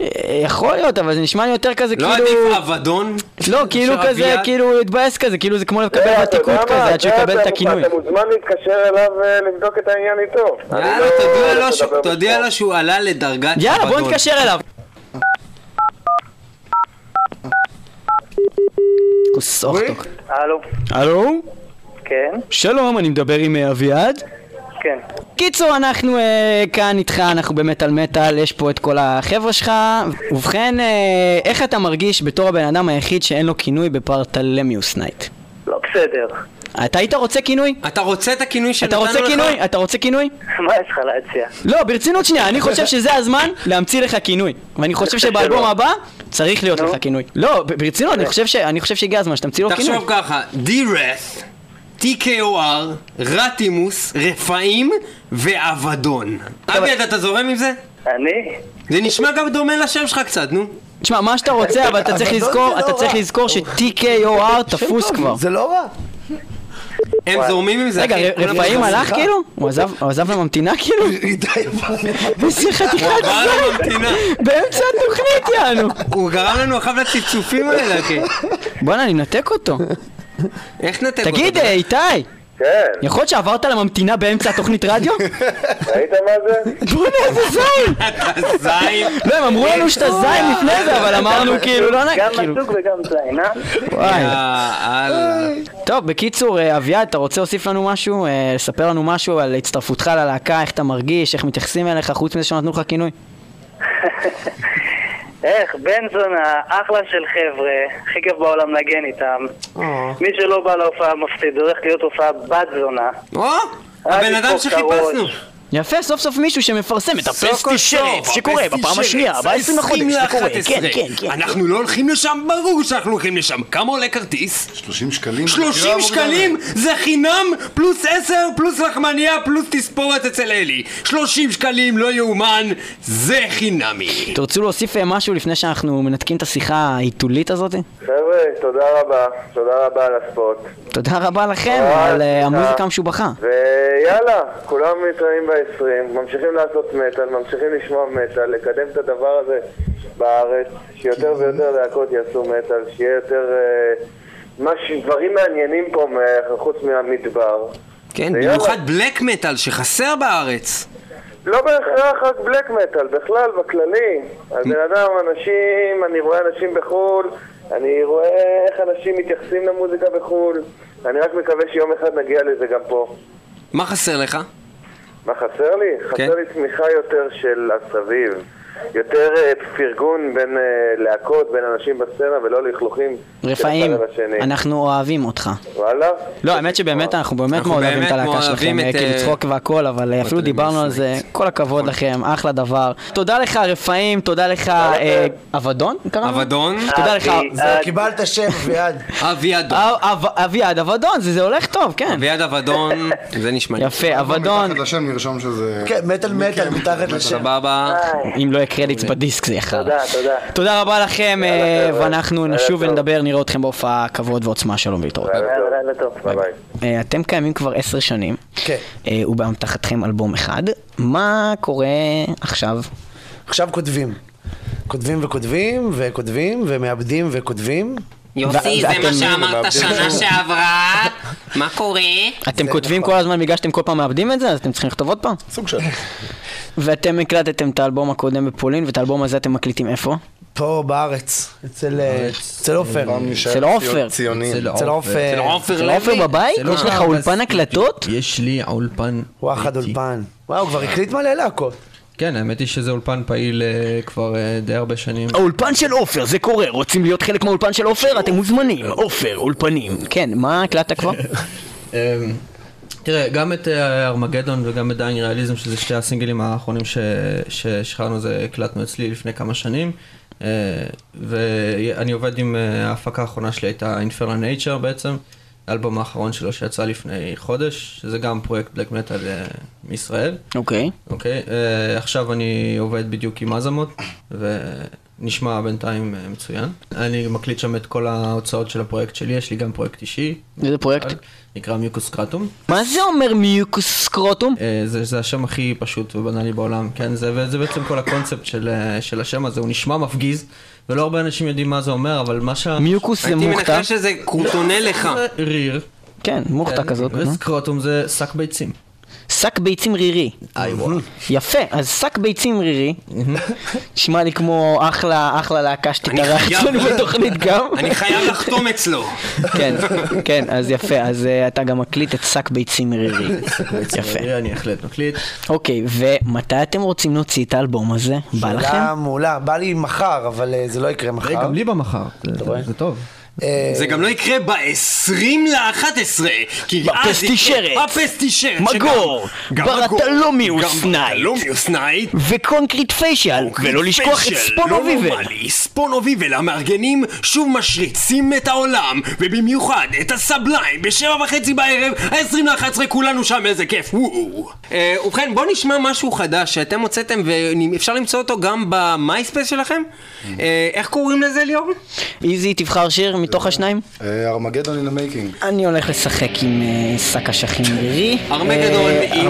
אה, יכול להיות, אבל זה נשמע לי יותר כזה לא כאילו... עדיף אבדון? לא, כאילו של כזה, אביעד? כאילו הוא התבאס כזה, כאילו זה כמו לקבל אה, ותיקות מה? כזה, עד שהוא יקבל את הכינוי. אתה מוזמן להתקשר אליו ולבדוק את העניין איתו. יאללה, לא תודיע לו הולך שהוא- לדבר תודיע. לו שהוא עלה לדרגת יאללה, בוא אבדון. נתקשר אליו. כוס אוכטוק. הלו, הלו? כן, שלום, אני מדבר עם אה, אביעד? כן. קיצור, אנחנו אה, כאן איתך, אנחנו במטאל מטאל, יש פה את כל החבר'ה שלך. ובכן, אה, איך אתה מרגיש בתור הבן אדם היחיד שאין לו כינוי ב Bartholomeus Night? לא בסדר. אתה היית רוצה כינוי? אתה רוצה את הכינוי אתה שנתנו לך? רוצה כינוי? אתה רוצה כינוי? מה יש לך להציע? לא, ברצינות שנייה, אני חושב שזה הזמן להמציא לך כינוי. ואני חושב שבאלבום הבא צריך להיות לך כינוי. לא, ב- ברצינות, אני חושב ש- אני חושב שהגיע הזמן שתמציא לו כינוי. תחשוב ככה, D-Wrath TKOR, רטימוס, רפאים ואבדון. אביעד, אתה זורם עם זה? אני? זה נשמע גם דומה לשם שלך קצת, נו. תשמע, מה שאתה רוצה, אבל אתה צריך לזכור, לא אתה צריך. לזכור ש-TKOR תפוס כבר. זה לא רע. הם זורמים עם זה, רגע, רפאים. הלך כאילו? הוא עזב- לממתינה כאילו? איזה חתיכת זין! באמצע התוכנית יענו! הוא גרם לנו אחר לצפצופים האלה, אחי. בואנה, אני אנתק אותו. איך נתק אותו? תגיד, איתי, כן, יכול להיות שעברת לממתינה באמצע התוכנית רדיו? ראית מה זה? בואנה, איזה זין! אתה זין. לא, הם אמרו לנו שאתה זין לפני זה, אבל אמרנו כאילו, לא נ... גם כאילו... מסוג וגם זין, אה? וואי. טוב, בקיצור, אה, אביעד, אתה רוצה להוסיף לנו משהו? אה, לספר לנו משהו על הצטרפותך ללהקה, איך אתה מרגיש, איך מתייחסים אליך, חוץ מזה שנתנו לך כינוי? איך, בן זונה, אחלה של חבר'ה, הכי כיף בעולם לנגן איתם. מי שלא בא להופעה מפסיד, הולך להיות הופעה בת זונה. או, הבן אדם. שחיפשנו. יפה, סוף סוף מישהו שמפרסם את הפסטי שרף שקורה בפעם השנייה, זה ב-20 לחודש, 20 זה קורה, ל-11. כן, כן, כן. אנחנו לא הולכים לשם? ברור שאנחנו הולכים לשם. כמה עולה כרטיס? 30 שקלים. 30 שקלים זה חינם פלוס 10 פלוס לחמניה פלוס תספורת אצל אלי 30 שקלים לא יאומן זה חינמי תרצו להוסיף אה, משהו לפני שאנחנו מנתקים את השיחה העיתולית הזאת? חבר'ה, תודה רבה, תודה רבה על הספוט. תודה רבה לכם אה, על אה. המוזיקה המשובחה. ויאללה, כולם מתראים ב-20, ממשיכים לעשות מטאל, ממשיכים לשמוע מטאל, לקדם את הדבר הזה בארץ, שיותר ויותר להקות יעשו מטאל, שיהיה יותר... אה, מש... דברים מעניינים פה חוץ מהמדבר. כן. במיוחד בלק מטאל שחסר בארץ לא בהכרח רק בלק מטאל, בכלל, בכללי. הבן אדם, אנשים, אני רואה אנשים בחו"ל, אני רואה איך אנשים מתייחסים למוזיקה בחו"ל. אני רק מקווה שיום אחד נגיע לזה גם פה. מה חסר לך? מה חסר לי? כן. חסר לי תמיכה יותר של הסביב. יותר אה, פרגון בין אה, להקות, בין אנשים בסצנה, ולא לכלוכים רפאים. אנחנו אוהבים אותך. וואלה? לא, האמת שבאמת אנחנו באמת מאוד אוהבים את הלהקה שלכם, אה, כאילו צחוק והכל, אבל אפילו דיברנו על זה, כל הכבוד לכם, אחלה דבר. תודה לך רפאים, תודה לך אבדון? אבדון תודה לך. קיבלת שם, אביעד. אביעד אה, אב- אביעד אבדון, זה זה הולך טוב, כן. אביעד אבדון זה נשמע לי יפה, אבדון, מתחת לשם נרשום שזה... כן, מטאל מטאל מתחת לשם. סבבה אם לא קרדיטס בדיסק זה יהיה חרא. תודה, תודה. תודה רבה לכם, אה. ואנחנו נשוב. ונדבר, נראה אתכם בהופעה כבוד ועוצמה, שלום ולהתראות. לילה טוב. לילה טוב. ביי ביי. אה, אתם קיימים כבר עשר שנים, כן. אה, ובאמתחתכם אלבום אחד, מה קורה עכשיו? עכשיו כותבים. כותבים וכותבים וכותבים ומאבדים וכותבים. יוסי זה מה שאמרת שנה שעברה מה קורה? אתם כותבים כל הזמן בגלל שאתם כל פעם מאבדים את זה, אז אתם צריכים לכתוב עוד פעם? סוג של... ואתם הקלטתם את האלבום הקודם בפולין, ואת האלבום הזה אתם מקליטים איפה? פה בארץ, אצל אצל עופר. אצל עופר. אצל אצל עופר. אצל עופר? בבית? לא יש לך אולפן הקלטות? יש לי אולפן וואחד. אולפן. וואו, הוא כבר הקליט מלא להקות. כן, האמת היא שזה אולפן פעיל אה, כבר אה, די הרבה שנים. האולפן של עופר, זה קורה, רוצים להיות חלק מהאולפן של עופר? אתם מוזמנים, עופר, אולפנים. כן, מה הקלטת כבר? תראה, גם את אה, ארמגדון וגם את Dying Realism, שזה שתי הסינגלים האחרונים ש- ששחררנו, זה הקלטנו אצלי לפני כמה שנים. אה, ואני עובד עם אה, ההפקה האחרונה שלי הייתה Infernal Nature בעצם, האלבום האחרון שלו שיצא לפני חודש, שזה גם פרויקט בלק מטאל אה, מישראל. אוקיי. אוקיי, uh, עכשיו אני עובד בדיוק עם אזמות, ונשמע בינתיים מצוין. אני מקליט שם את כל ההוצאות של הפרויקט שלי, יש לי גם פרויקט אישי. איזה פרויקט? נקרא מיוקוס קרטום. מה זה אומר מיוקוס סקרוטום? Uh, זה, זה השם הכי פשוט ובנאלי בעולם, כן? זה, וזה בעצם כל הקונספט של, uh, של השם הזה, הוא נשמע מפגיז, ולא הרבה אנשים יודעים מה זה אומר, אבל מה שה... מיוקוס זה הייתי מוכתה. מנחש שזה קורטונה לך זה ריר. כן, מוכתה כן, כזאת. וסקרוטום זה שק ביצים. שק ביצים רירי. איי וואו. יפה, אז שק ביצים רירי, נשמע לי כמו אחלה, אחלה להקה שתתארח אצלנו בתוכנית גם. אני חייב לחתום אצלו כן, כן, אז יפה, אז אה, אתה גם מקליט את שק ביצים רירי. יפה. אני בהחלט מקליט. אוקיי, ומתי אתם רוצים להוציא את האלבום הזה? בא לכם? שאלה מעולה, בא לי מחר, אבל אה, זה לא יקרה מחר. גם לי במחר? זה טוב. זה גם לא יקרה ב-20 ל-11, כי אז. יקרה- בפסטישרץ. מגור, Bartholomeus Night. ו Concrete Facial, ולא לשכוח את ספונו ויבל. ספונו ויבל המארגנים שוב משריצים את העולם, ובמיוחד את ה Sublime בשבע וחצי בערב, ה-20 ל-11 כולנו שם, איזה כיף, וואו. אה, ובכן, בואו נשמע משהו חדש שאתם הוצאתם ואפשר למצוא אותו גם ב MySpace שלכם. אה, איך קוראים לזה ליאור? איזי, תבחר שיר מתוך השניים. אה, Armageddon in the making. אני הולך לשחק עם אה, שק אשכים רירי. Armageddon אה, in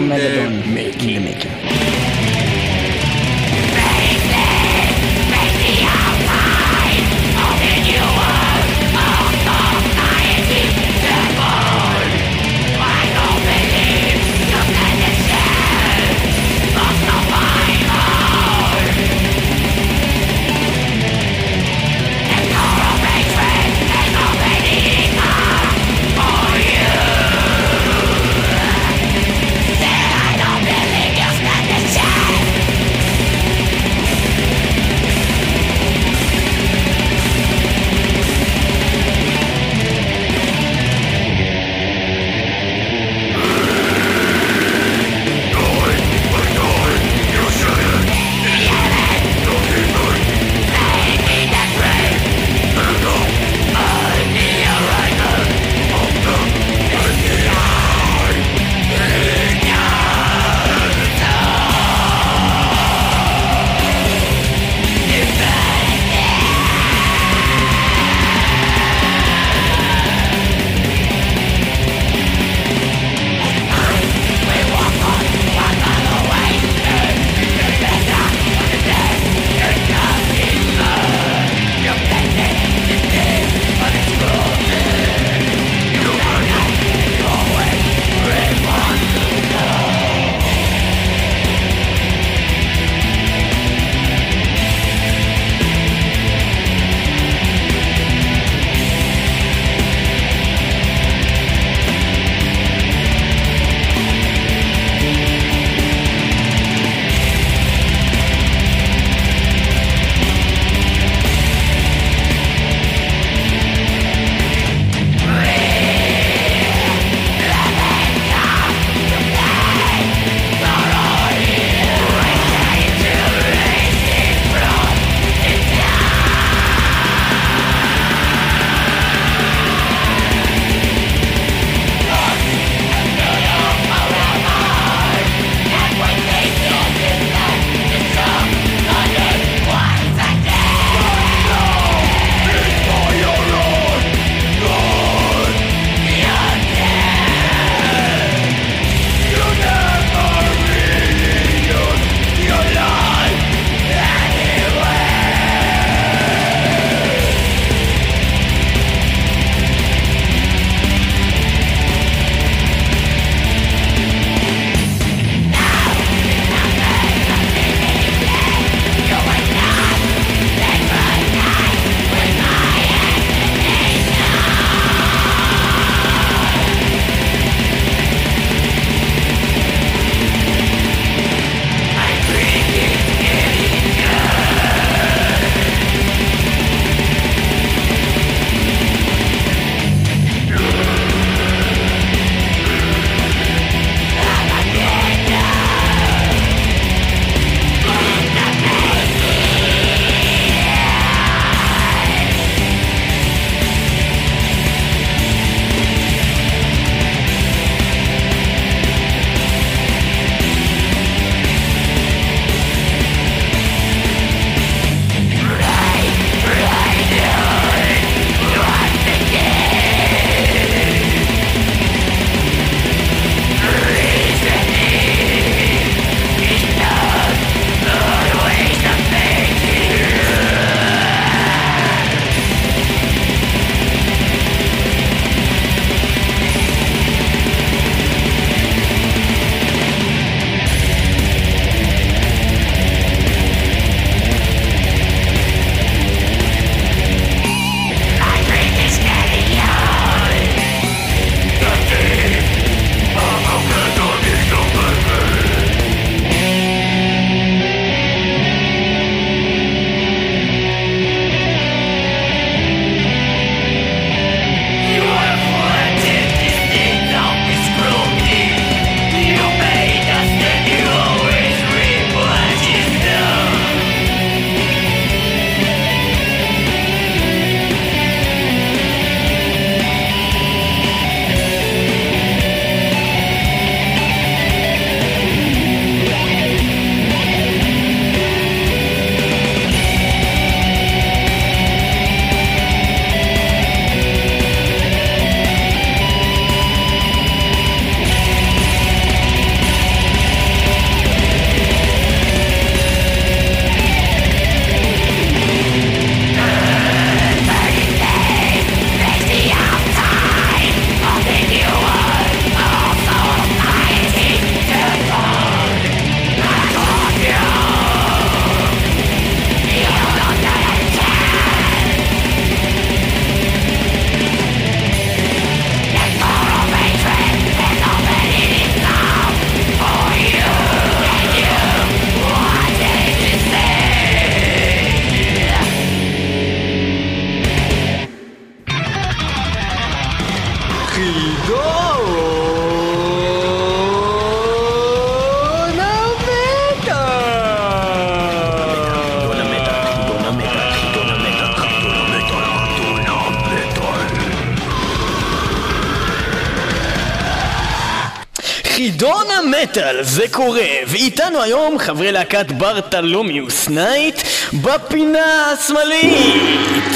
המטאל זה קורה, ואיתנו היום חברי להקת Bartholomeus Night בפינה השמאלית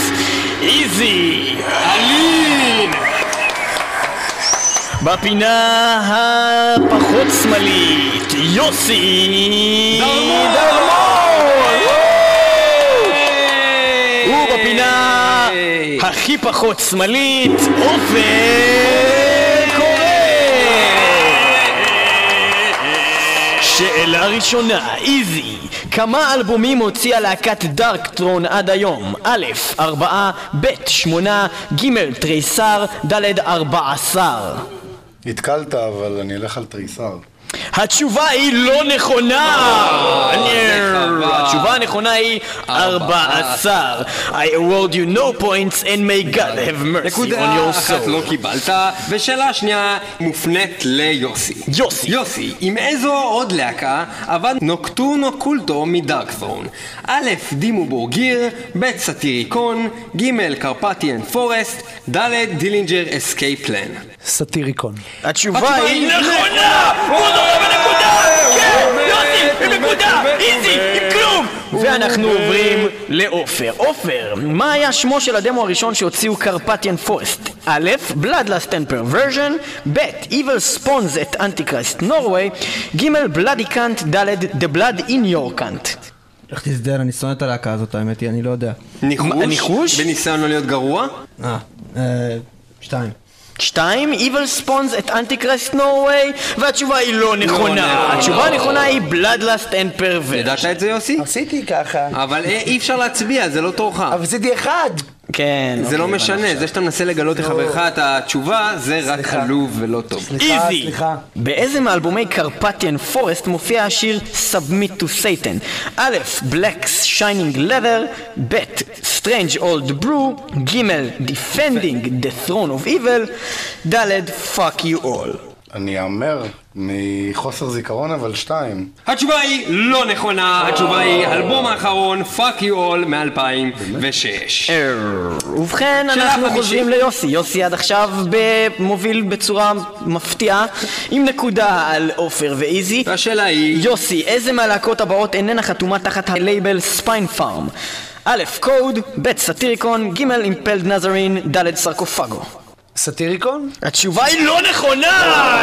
איזי אלין. בפינה הפחות שמאלית יוסי דרמון. ובפינה הכי פחות שמאלית עופר שאלה ראשונה, איזי, כמה אלבומים הוציאה להקת דארקטרון עד היום? א', ארבעה, ב', שמונה, ג', תריסר, ד', ארבע עשר. התקלת, אבל אני אלך על תריסר. התשובה היא לא נכונה! התשובה הנכונה היא 14. I award you no points and may God have mercy on נקודה your אחת soul. לא קיבלת, ושאלה שנייה מופנית ליוסי. יוסי. יוסי, עם איזו עוד להקה עבד Nocturno Culto מ Darkthrone? א', Dimmu Borgir, ב', Satyricon, ג', Carpathian Forest, ד', Dillinger Escape Plan. Satyricon. התשובה היא נכונה! בנקודה! כן! יוסי! עם נקודה! איזי! עם כלום! ואנחנו עוברים לעופר. עופר, מה היה שמו של הדמו הראשון שהוציאו Carpathian Forest? א', Bloodlust and Perversion, ב', Evil Spawns at Antichrist Norway, ג', Bloody Cunt, ד', The Blood in Your Cunt. לך תזדיין, אני שונא את הלהקה הזאת, האמת היא, אני לא יודע. ניחוש? ניחוש? בניסיון לא להיות גרוע? אה, אה, שתיים. שתיים, Evil Spawns at Antichrist Norway, והתשובה היא לא נכונה. נכונה. התשובה הנכונה היא Bloodlust and Perversion. ידעת את זה יוסי? עשיתי ככה. אבל אה, אי אפשר להצביע, זה לא תורך. אבל עשיתי אחד. כן. זה לא משנה, זה שאתה מנסה לגלות לחברך את התשובה, זה רק עלוב ולא טוב. סליחה, איזי! סליחה. באיזה מאלבומי קרפטיאן פורסט מופיע השיר Submit to Satan? א', Black's Shining Leather, ב', Strange Old Brew, ג', Defending the Throne of Evil, ד', Fuck You All. אני אאמר מחוסר זיכרון, אבל שתיים. התשובה היא לא נכונה, התשובה היא אלבום האחרון, Fuck You All מ-2006. ובכן, אנחנו. חוזרים ליוסי. יוסי עד עכשיו מוביל בצורה מפתיעה, עם נקודה על עופר ואיזי. והשאלה היא... יוסי, איזה מהלהקות הבאות איננה חתומה תחת הלייבל Spinefarm? א', Khold, ב', Satyricon, ג', Impaled Nazarene, ד', Sarcofago. Satyricon? התשובה היא לא נכונה!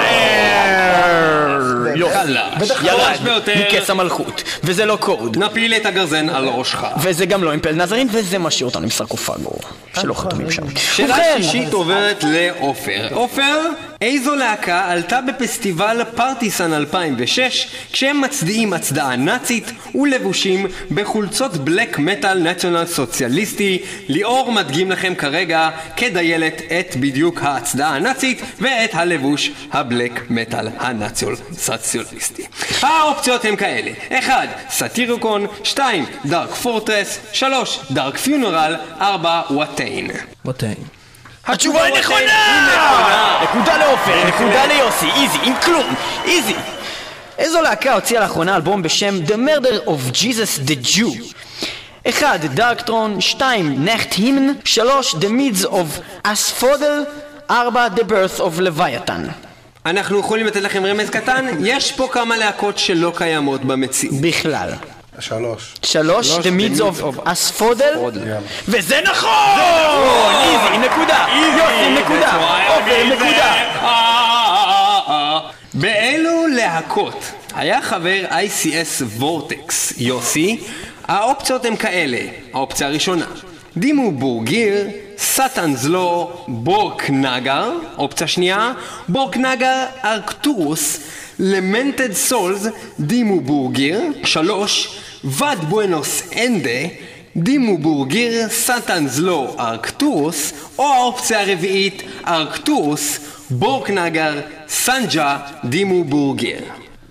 יופי. חלש. ירד חלש ביותר. מכס המלכות. וזה לא Khold. נפיל את הגרזן על ראשך. וזה גם לא אימפלד נזרין, וזה משאיר אותנו עם סרקופגו. שלא חתומים שם. שאלה ובכן, שישית עוברת לעופר. עופר, איזו להקה עלתה בפסטיבל פרטיסן 2006 כשהם מצדיעים הצדעה נאצית ולבושים בחולצות בלק מטאל נציונל סוציאליסטי? ליאור מדגים לכם כרגע כדיילת את בדיוק ההצדעה הנאצית ואת הלבוש הבלק מטאל הנציונל סוציאליסטי. האופציות הן כאלה 1. סאטיריקון 2. דארק פורטרס 3. דארק פיונרל 4. וואטיין ווטיין. התשובה היא נכונה! נקודה לעופר, נקודה ליוסי, איזי, עם כלום, איזי. איזו להקה הוציאה לאחרונה אלבום בשם The Murder of Jesus the Jew? 1. דארקטרון 2. נכט הימן 3. The Mids of Asphodel 4. The Birth of Leviathan אנחנו יכולים לתת לכם רמז קטן, יש פה כמה להקות שלא קיימות במציאות. בכלל. שלוש. 3. The Mids of Asphodel וזה נכון! איזי, נקודה! יוסי, נקודה! עופר, נקודה! באילו להקות היה חבר ICS וורטקס, יוסי? האופציות הן כאלה, האופציה הראשונה דימו בורגיר, סטאנס לו, בורק נגר, אופציה שנייה, בורק נגר ארקטורוס, למנטד סולס, דימו בורגיר, שלוש, ואד בואנוס אנדה, דימו בורגיר, סטאנס לו, ארקטורוס, או האופציה הרביעית, ארקטורוס, בורק נגר, סנג'ה, דימו בורגיר.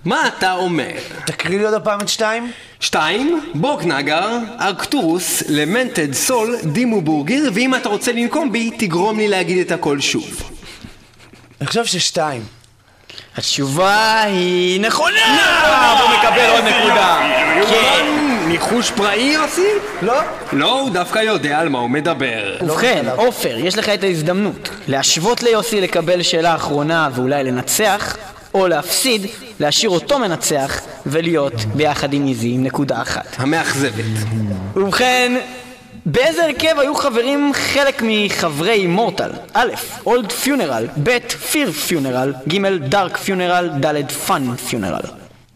מה אתה אומר? תקריא לי עוד הפעם את שתיים. שתיים, בורקנגר, ארקטורוס, למנטד סול, דימו בורגר, ואם אתה רוצה לנקום בי, תגרום לי להגיד את הכל שוב. אני חושב ששתיים. התשובה היא נכונה! הוא מקבל עוד נקודה. כן. ניחוש פראי, יוסי? לא. לא, הוא דווקא יודע על מה הוא מדבר. ובכן, עופר, יש לך את ההזדמנות להשוות ליוסי לקבל שאלה אחרונה ואולי לנצח, או להפסיד, להשאיר אותו מנצח ולהיות ביחד עם איזי עם נקודה אחת. המאכזבת. ובכן, באיזה הרכב היו חברים חלק מחברי אימורטל? א', Old Funeral, ב', Fear Funeral, ג', Dark Funeral, ד', Fun Funeral.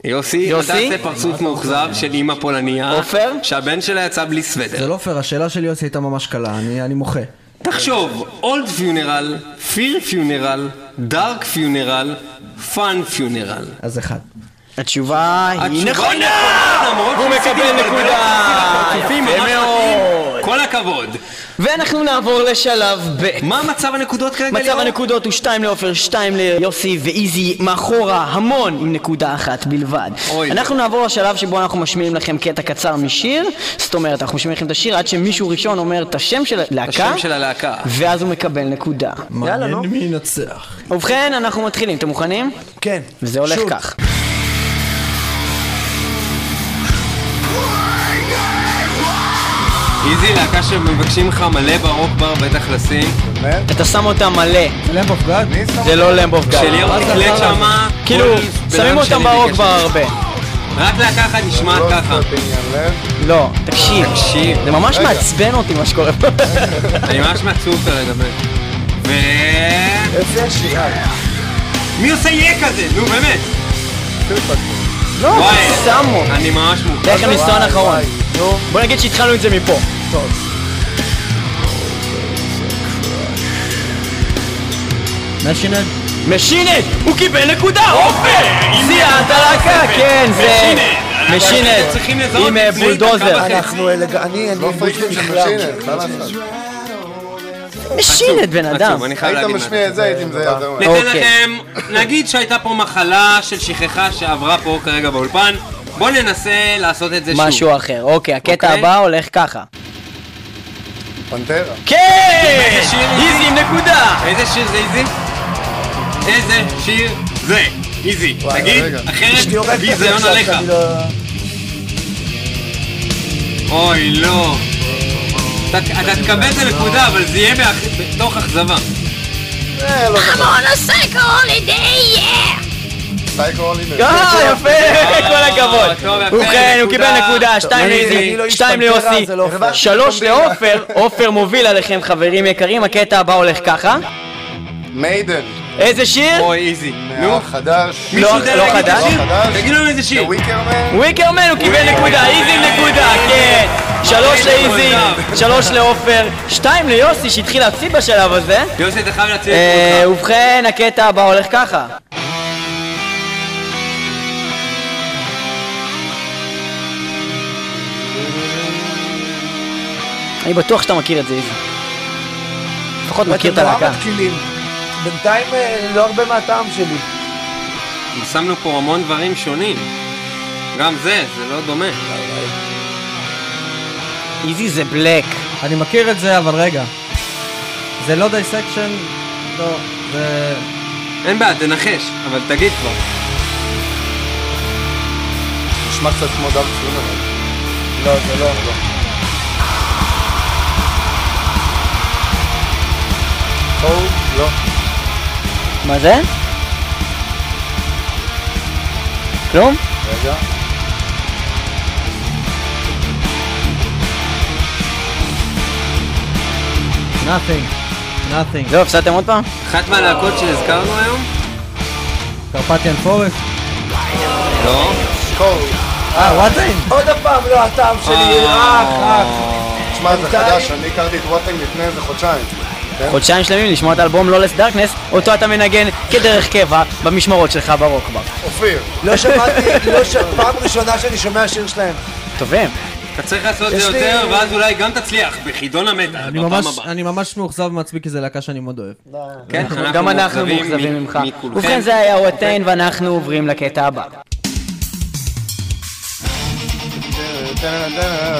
יוסי, יוסי? אתה עושה פרצוף מאוכזב של אימא פולניה. עופר? שהבן שלה יצא בלי סוודר. זה לא פייר, השאלה של יוסי הייתה ממש קלה, אני אני מוחה. תחשוב, Old Funeral, Fear Funeral, Dark Funeral, Fun Funeral. אז אחד. התשובה היא נכונה! הוא מקבל נקודה! יפה מאוד! כל הכבוד. ואנחנו נעבור לשלב ב'. מה מצב הנקודות כרגע, מצב? הנקודות הוא 2 לעופר, 2 ליוסי ואיזי מאחורה המון עם נקודה אחת בלבד. אנחנו נעבור לשלב שבו אנחנו משמיעים לכם קטע קצר משיר, זאת אומרת אנחנו משמיעים לכם את השיר עד שמישהו ראשון אומר את השם של הלהקה, השם של הלהקה. ואז הוא מקבל נקודה. יאללה, נו. מעניין מי ינצח. ובכן, אנחנו מתחילים, אתם מוכנים? כן. וזה הולך. כך. איזי, להקה שמבקשים לך מלא ברוק בר, בטח לשים. אתה שם אותה מלא. למב אוף גאד? זה לא למב אוף גאד. שליאור תקלט שמה... כאילו, שמים אותם ברוק בר זה. הרבה. רק להקה אחת נשמעת ככה. לא, תקשיב. תקשיב. זה ממש. מעצבן אותי מה שקורה פה. אני ממש מעצוב כרגע, בן. ו... איזה שיר? מי עושה יהיה כזה? נו, באמת. לא, וואי, שמו. אני ממש מוכן. תכף ניסיון אחרון. בוא נגיד שהתחלנו את זה מפה. משינד? משינד! הוא קיבל נקודה! עופר! זיעת הלהקה, כן, זה... אנחנו משינד, עם אה, בולדוזר. אנחנו, אלג- אני, אני, לעשות? משינד, בן אדם. עצוב, אני חייב היית להגיד. משמיע את זה, הייתי מזהה יותר מהר. ניתן אוקיי. לכם, נגיד שהייתה פה מחלה של שכחה שעברה פה כרגע באולפן. בואו ננסה לעשות את זה שוב. משהו אחר. אוקיי, הקטע אוקיי. הבא הולך ככה. פנטרה. כן! איזה שיר איזי עם נקודה! איזה שיר זה איזי? איזה שיר זה? איזי. תגיד, רגע. אחרת אשתי הורגת אותי ביזיון עכשיו עליך. שאני לא... אוי, לא. אתה תקבל את הנקודה, אבל זה יהיה בתוך אכזבה. אה, לא זוכר. on a psycho holiday, yeah! סייקו הולידר. אה, יפה, כל הכבוד. ובכן, הוא קיבל נקודה. שתיים לאיזי, לא שתיים ליוסי, לא. שלוש לעופר, עופר מוביל עליכם חברים יקרים, הקטע הבא הולך ככה. מיידן. איזה שיר? אוי, איזי. נו, מהחדש. לא- לא חדש? לא חדש. תגידו לנו איזה שיר. וויקרמן. וויקרמן הוא קיבל נקודה, איזי נקודה, כן. שלוש לאיזי, שלוש לעופר, שתיים ליוסי שהתחיל להפסיד בשלב הזה. יוסי, אתה חייב להציל אה, את קולך. ובכן, הקטע הבא הולך ככה. אני בטוח שאתה מכיר את זה, איזי. לפחות מכיר את אתם נורא הלהקה. בינתיים אה, לא הרבה מהטעם שלי. שמנו פה המון דברים שונים. גם זה, זה לא דומה. איזי זה black. אני מכיר את זה, אבל רגע. זה לא Dissection? לא, זה... אין בעיה, תנחש, אבל תגיד כבר. נשמע קצת כמו Dark Funeral. לא, זה לא. Khold? לא. מה זה? כלום? רגע. nothing. nothing. זהו, הפסדתם עוד פעם? אחת מהלהקות שהזכרנו היום? קרפטיאן פורסט? לא. אה, וואטין? עוד פעם לא הטעם שלי, אה. אח. תשמע, זה חדש, אני הכרתי את ווטינג לפני איזה חודשיים. כן? חודשיים שלמים לשמוע את האלבום לולס דארקנס, אותו אתה מנגן כדרך קבע במשמרות שלך ברוקבר. אופיר. לא שמעתי, לא ש... פעם ראשונה שאני שומע שיר שלהם. טובים. אתה צריך לעשות את זה יותר, ואז אולי גם תצליח בחידון אני בפעם ממש, הבאה. אני ממש מאוכזב מעצמי כי זה להקה שאני מאוד אוהב. כן, גם אנחנו מאוכזבים ממך. ובכן זה היה וואטיין ואנחנו עוברים לקטע הבא.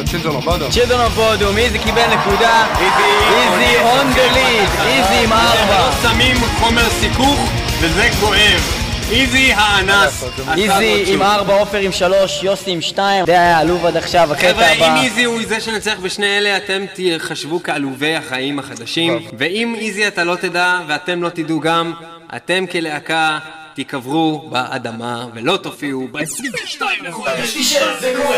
Children of Bo. Children of Bodom, איזי קיבל נקודה, איזי on the lead, איזי עם ארבע. לא שמים חומר סיכוך, וזה כואב. איזי האנס. איזי עם. ארבע, עופר עם שלוש, יוסי עם שתיים. זה היה עלוב עד עכשיו, הקטע חבר'ה, אם הבא. איזי הוא זה שנצח בשני אלה, אתם תחשבו כעלובי החיים החדשים. ואם איזי אתה לא תדע, ואתם לא תדעו גם, אתם כלהקה תיקברו באדמה ולא תופיעו ב-22 לחודש. זה קורה,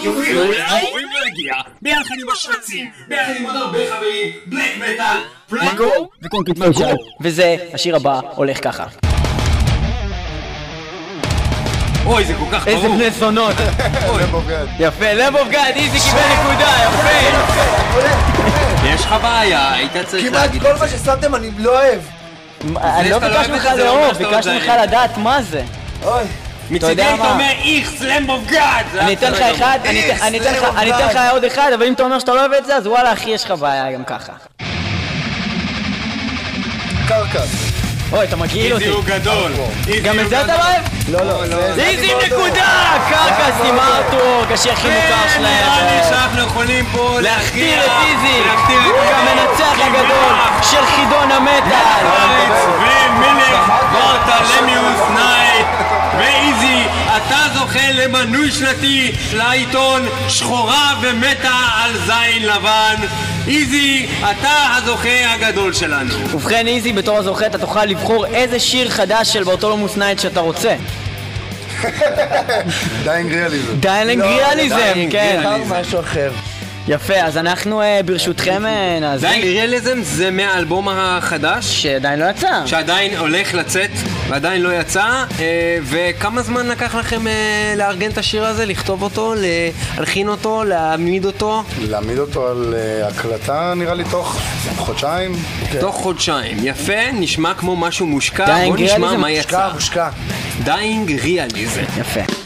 יופיעו. אמורים להגיע, ביחד עם השרצים, ביחד עם עוד הרבה חברים, בלק מטאל, פלנגו וקונקריטיישן. וזה, השיר הבא הולך ככה. אוי, זה כל כך ברור. איזה בני זונות. יפה, לב אוף גאד, איזי קיבל נקודה, יפה. יש לך בעיה, היית צריך כמעט להגיד כל את זה. מה ששמתם אני לא אוהב. אני לא אוהב ממך זה, זה לא לאהוב, ממך. לדעת מה זה. אוי. אתה מצידי היית מה? אומר איכס Lamb of God. אני אתן לך אחד, אני אתן- אני אתן לך- אני אתן לך עוד אחד, אבל אם אתה אומר שאתה לא אוהב את זה, אז וואלה אחי, יש לך בעיה גם ככה. Carcass. אוי, אתה מגעיל אותי. איזי הוא גדול. איזי גם הוא את זה אתה. לא אוהב? לא, לא, זה איזי. נקודה! Carcass עם Heartwork, הכי מוכר כן, שלהם. נראה לי שאנחנו יכולים פה להכתיר את איזי, להכתיר את כמנצח הגדול של חידון המטאל. ומלך Bartholomeus Night ואיזי, אתה זוכה למנוי שנתי לעיתון שחורה ומתה על זין לבן. איזי, אתה הזוכה הגדול שלנו. ובכן איזי, בתור הזוכה אתה תוכל לבחור איזה שיר חדש של Bartholomeus Night שאתה רוצה. Dying Realism. Dying לא, Realism, כן. משהו אחר. יפה, אז אנחנו אה, ברשותכם אה, נאזין. Dying Realism זה מהאלבום החדש שעדיין לא יצא. שעדיין הולך לצאת ועדיין לא יצא אה, וכמה זמן לקח לכם אה, לארגן את השיר הזה, לכתוב אותו, להלחין אותו, להעמיד אותו? להעמיד אותו על אה, הקלטה נראה לי תוך חודשיים. תוך חודשיים. יפה, נשמע כמו משהו מושקע, Dying בוא נשמע Realism? מה מושקע, יצא. מושקע. Dying Realism. יפה.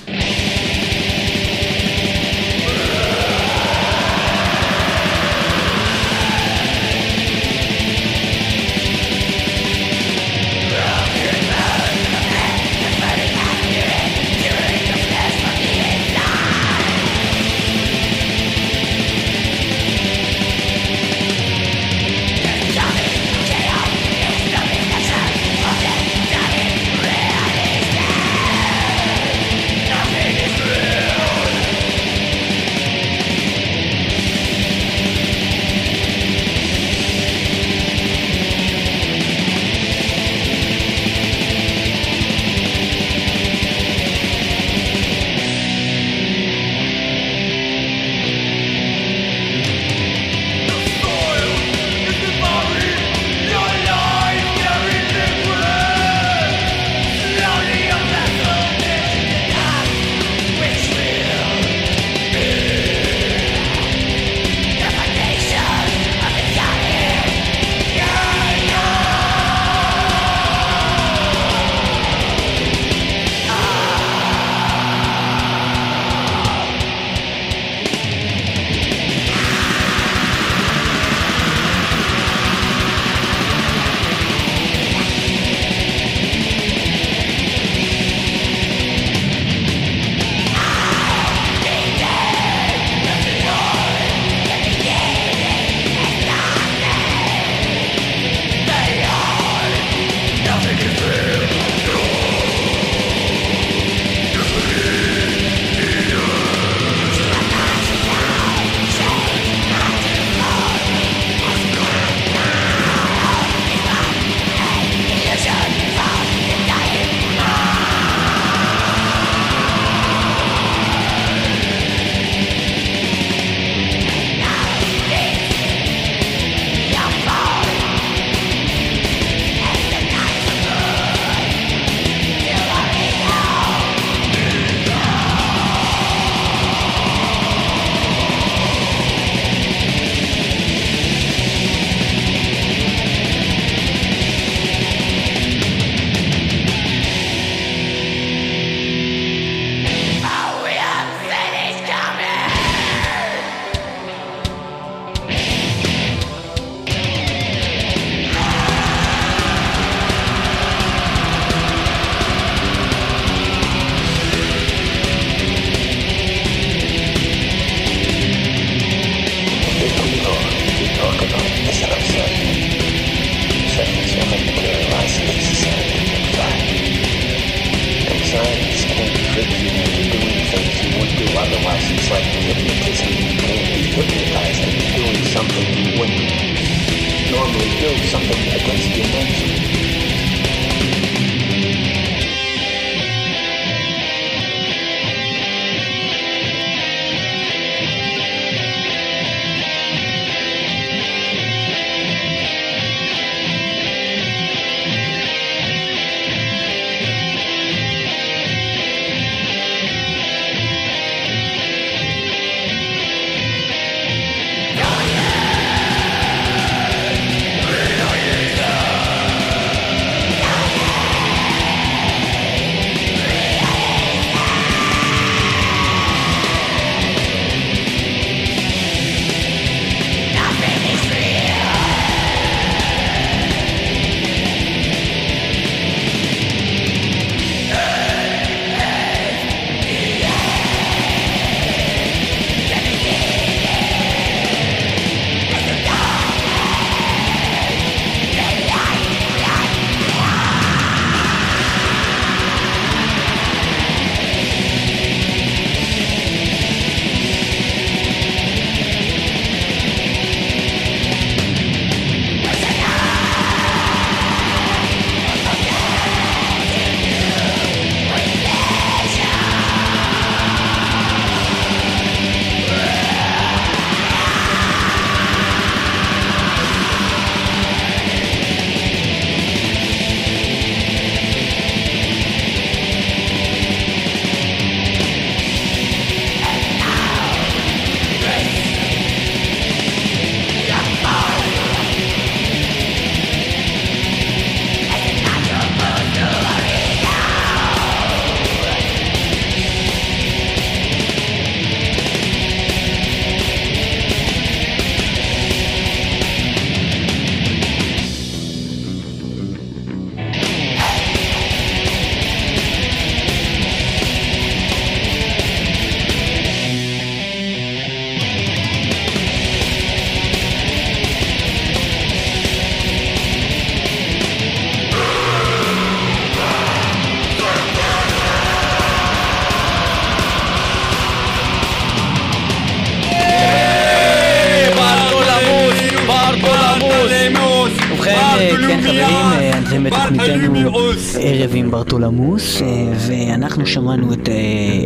ערב עם ברטולמוס, אה, ואנחנו שמענו את... אה,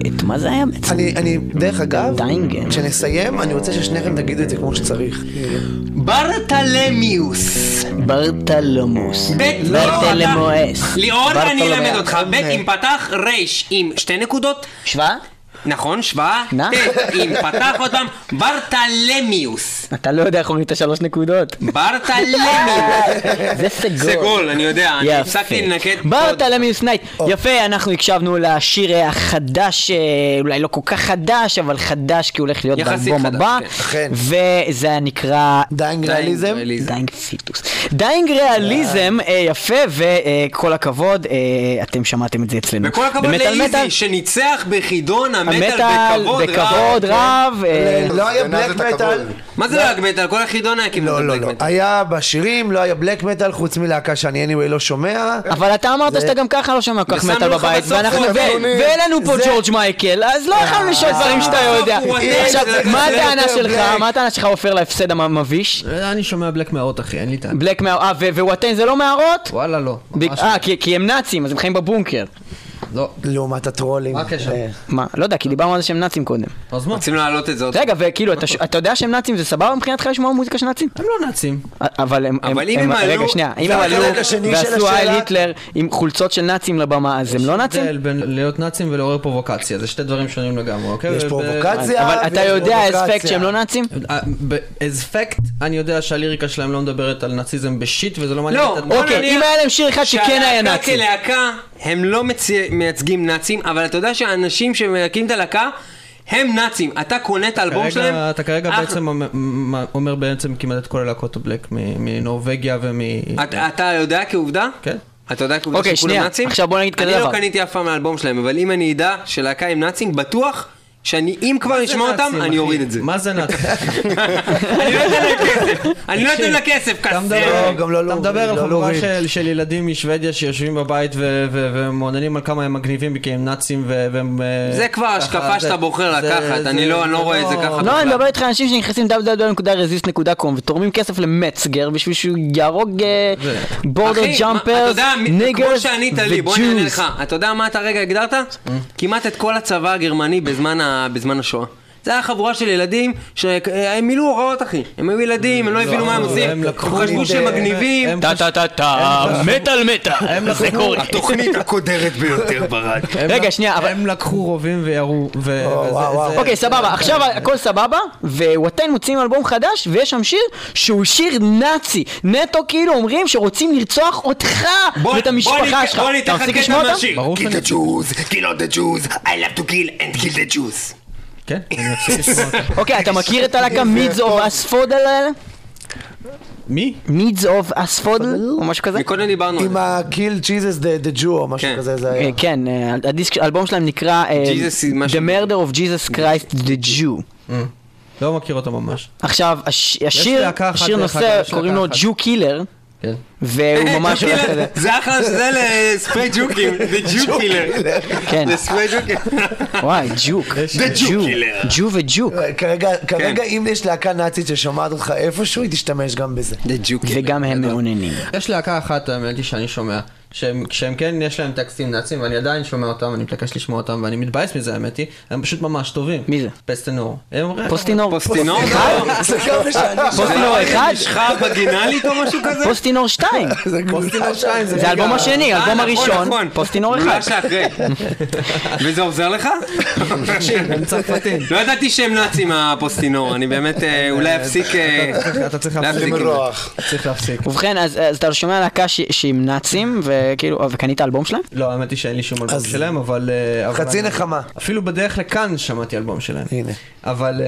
את מה זה היה בעצם? אני, אני, דרך אגב, דיינגן. כשנסיים, אני רוצה ששניכם תגידו את זה כמו שצריך. ברטלמיוס. ברטלמוס. בית ברטלמואס. ליאור, אני. אלמד אותך. בית עם פתח, רייש עם שתי נקודות. שווה? נכון, שווה. ט' עם פתח עוד פעם, ברטלמיוס. אתה לא יודע איך אומרים את השלוש נקודות. Bartholomeus. זה סגול. סגול, אני יודע, אני יפה. הפסקתי לנקד. Bartholomeus Night. יפה, אנחנו הקשבנו לשיר אה, החדש, אה, אולי לא כל כך חדש, אבל חדש כי הוא הולך להיות באלבום הבא. כן. וזה היה נקרא... Dying Realism? Dying Fetus. Dying Realism, אה, יפה, וכל הכבוד, אתם שמעתם את זה אצלנו. וכל הכבוד. לאיזי, שניצח בחידון המטאל בכבוד רב. לא היה בלק מטאל. מה זה לא היה מטאל? כל החידון היה כמעט לא, לא, בלק לא. מטאל. היה בשירים, לא היה בלק מטאל, חוץ מלהקה שאני anyway לא שומע. אבל אתה אמרת שאתה גם ככה לא שומע כל כך מטאל בבית, ואנחנו, ו-. ואין לנו פה ג'ורג' מייקל, אז לא יכולנו לשאול דברים שאתה יודע. עכשיו, זה- מה זה הטענה יותר שלך? בלק. מה הטענה שלך עופר להפסד המביש? אני שומע בלק מערות אחי, אין לי טעם. בלק מה... אה, ו- ווואטן זה לא מערות? וואלה לא. ב- אה, כי- כי הם נאצים, אז הם חיים בבונקר. לא. לעומת הטרולים. מה הקשר? אה, מה? לא יודע, כי דיברנו על זה שהם נאצים קודם. אז מה? רוצים להעלות את זה עוד רגע, וכאילו, אתה יודע שהם נאצים זה סבבה מבחינתך לשמוע מוזיקה של נאצים? הם לא נאצים. אבל הם... אבל אם הם רגע, עלו- שנייה, אם הם עלו ועשו השאלה- היטלר עם חולצות של נאצים לבמה, אז הם לא נאצים? הבדל בין להיות נאצים ולעורר פרובוקציה, זה שתי דברים שונים לגמרי, אוקיי? יש וב- פרובוקציה אבל אתה יודע fact שהם לא נאצים? as fact, אני יודע שהליריקה שלהם לא מדברת על נאציזם בשיט וזה לא מעניין לא, את אוקיי, נניח אם היה להם שיר אחד שכן היה שהלהקה נאצי. כלהקה, הם לא מייצגים נאצים, אבל אתה יודע שהאנשים שמייקים את הלהקה, הם נאצים. אתה קונה את האלבום שלהם, כרגע, אתה כרגע אח- בעצם אומר- אומר בעצם כמעט את כל הלהקות הבלק מ- מנורבגיה ומ... אתה- אתה יודע כעובדה? כן. אתה יודע כעובדה אוקיי, שכולם שנייה, נאצים? עכשיו בוא נגיד כזה אני לא דבר. קניתי אף פעם מהאלבום שלהם, אבל אם אני אדע שלהקה הם נאצים, בטוח שאני, אם כבר נשמע אותם, אני? אוריד את זה. מה זה נאצים? אני לא אתן להם כסף, אני לא אתן לה כסף, אתה כסף. גם לא אתה להוריד, מדבר על לא חבורה. של- ילדים משוודיה שיושבים בבית ומעוננים על כמה הם מגניבים כי הם נאצים והם... אה, זה כבר השקפה שאתה בוחר לקחת, אני לא לא רואה את זה ככה. לא, אני. מדבר איתך על אנשים שנכנסים www.resist.com ותורמים כסף למצגר בשביל שהוא יהרוג בורדר אחי, מה- ג'אמפר, אתה יודע, מ- כמו ניגרס שענית לי, בוא אני אענה וג'וז. לך. אתה יודע מה אתה רגע הגדרת? כמעט את כל הצבא הגרמני בזמן ה- בזמן השואה. זה היה חבורה של ילדים שהם מילאו הוראות אחי. הם היו ילדים, הם לא הבינו מה הם עושים. הם חשבו שהם מגניבים. טה טה טה טה, מטאל מטאל, זה קורה. התוכנית הקודרת ביותר ברדיו. הם רגע, שנייה, אבל- הם לקחו רובים וירו. זה- אוקיי, סבבה, עכשיו הכל סבבה, ווואטן מוציאים אלבום חדש, ויש שם שיר שהוא שיר נאצי. נטו כאילו אומרים שרוצים לרצוח אותך ואת המשפחה שלך. בוא אתה ניתן לך מפסיק קטע לשמוע אותם? מהשיר. ברור Kill שאני... the Jews, kill all the Jews, I love to kill and kill the Jews. כן, אני מפסיק לשמוע אותם. אוקיי, אתה מכיר את הלהקה Meads of Asphodel האלה? מי? Meads of Asphodel? או משהו כזה? מקודם דיברנו על עם זה. ה-Kill Jesus the Jew או משהו כן. כזה זה היה. כן, אה, הדיסק, האלבום שלהם נקרא אה, The Murder of Jesus Christ the Jew. לא מכיר אותו ממש. עכשיו, הש- השיר, השיר נושא, קוראים לו. Jew Killer, כן. והוא ממש הולך כזה. זה אחלה, זה לספרי ג'וקים, זה ג'וק killer. כן. זה ספרי ג'וקים. וואי, ג'וק. ג'ו. ג'ו וג'וק. כרגע, כרגע כן. אם יש להקה נאצית ששומעת אותך איפשהו, היא תשתמש גם בזה. זה ג'וק קילר. וגם הם מעוננים. יש להקה אחת, האמת היא שאני שומע, שהם, כשהם כן יש להם טקסטים נאצים, ואני עדיין שומע אותם, אני מתעקש לשמוע אותם, ואני מתבאס מזה, האמת היא, הם פשוט ממש טובים. מי זה? פסטנור. פוסטינור. פוסטינור? פוסטינור אחד? משחה וגינלית או משהו כזה? פוסטינור שתיים. פוסטינור שתיים זה זה האלבום השני, אה, האלבום נכון, הראשון, נכון. פוסטינור אחד. וזה עוזר לך? הם צרפתים. לא ידעתי שהם נאצים הפוסטינור, אני באמת אה, אולי אפסיק... אה, אתה צריך להפסיק. צריך. ובכן, אז אז אתה שומע להקה ש- שהיא עם נאצים, וכאילו, וקנית אלבום שלהם? לא, האמת היא שאין לי שום אלבום אז שלהם, אבל... אה, אבל חצי נחמה. אפילו בדרך לכאן שמעתי אלבום שלהם. הנה. אבל...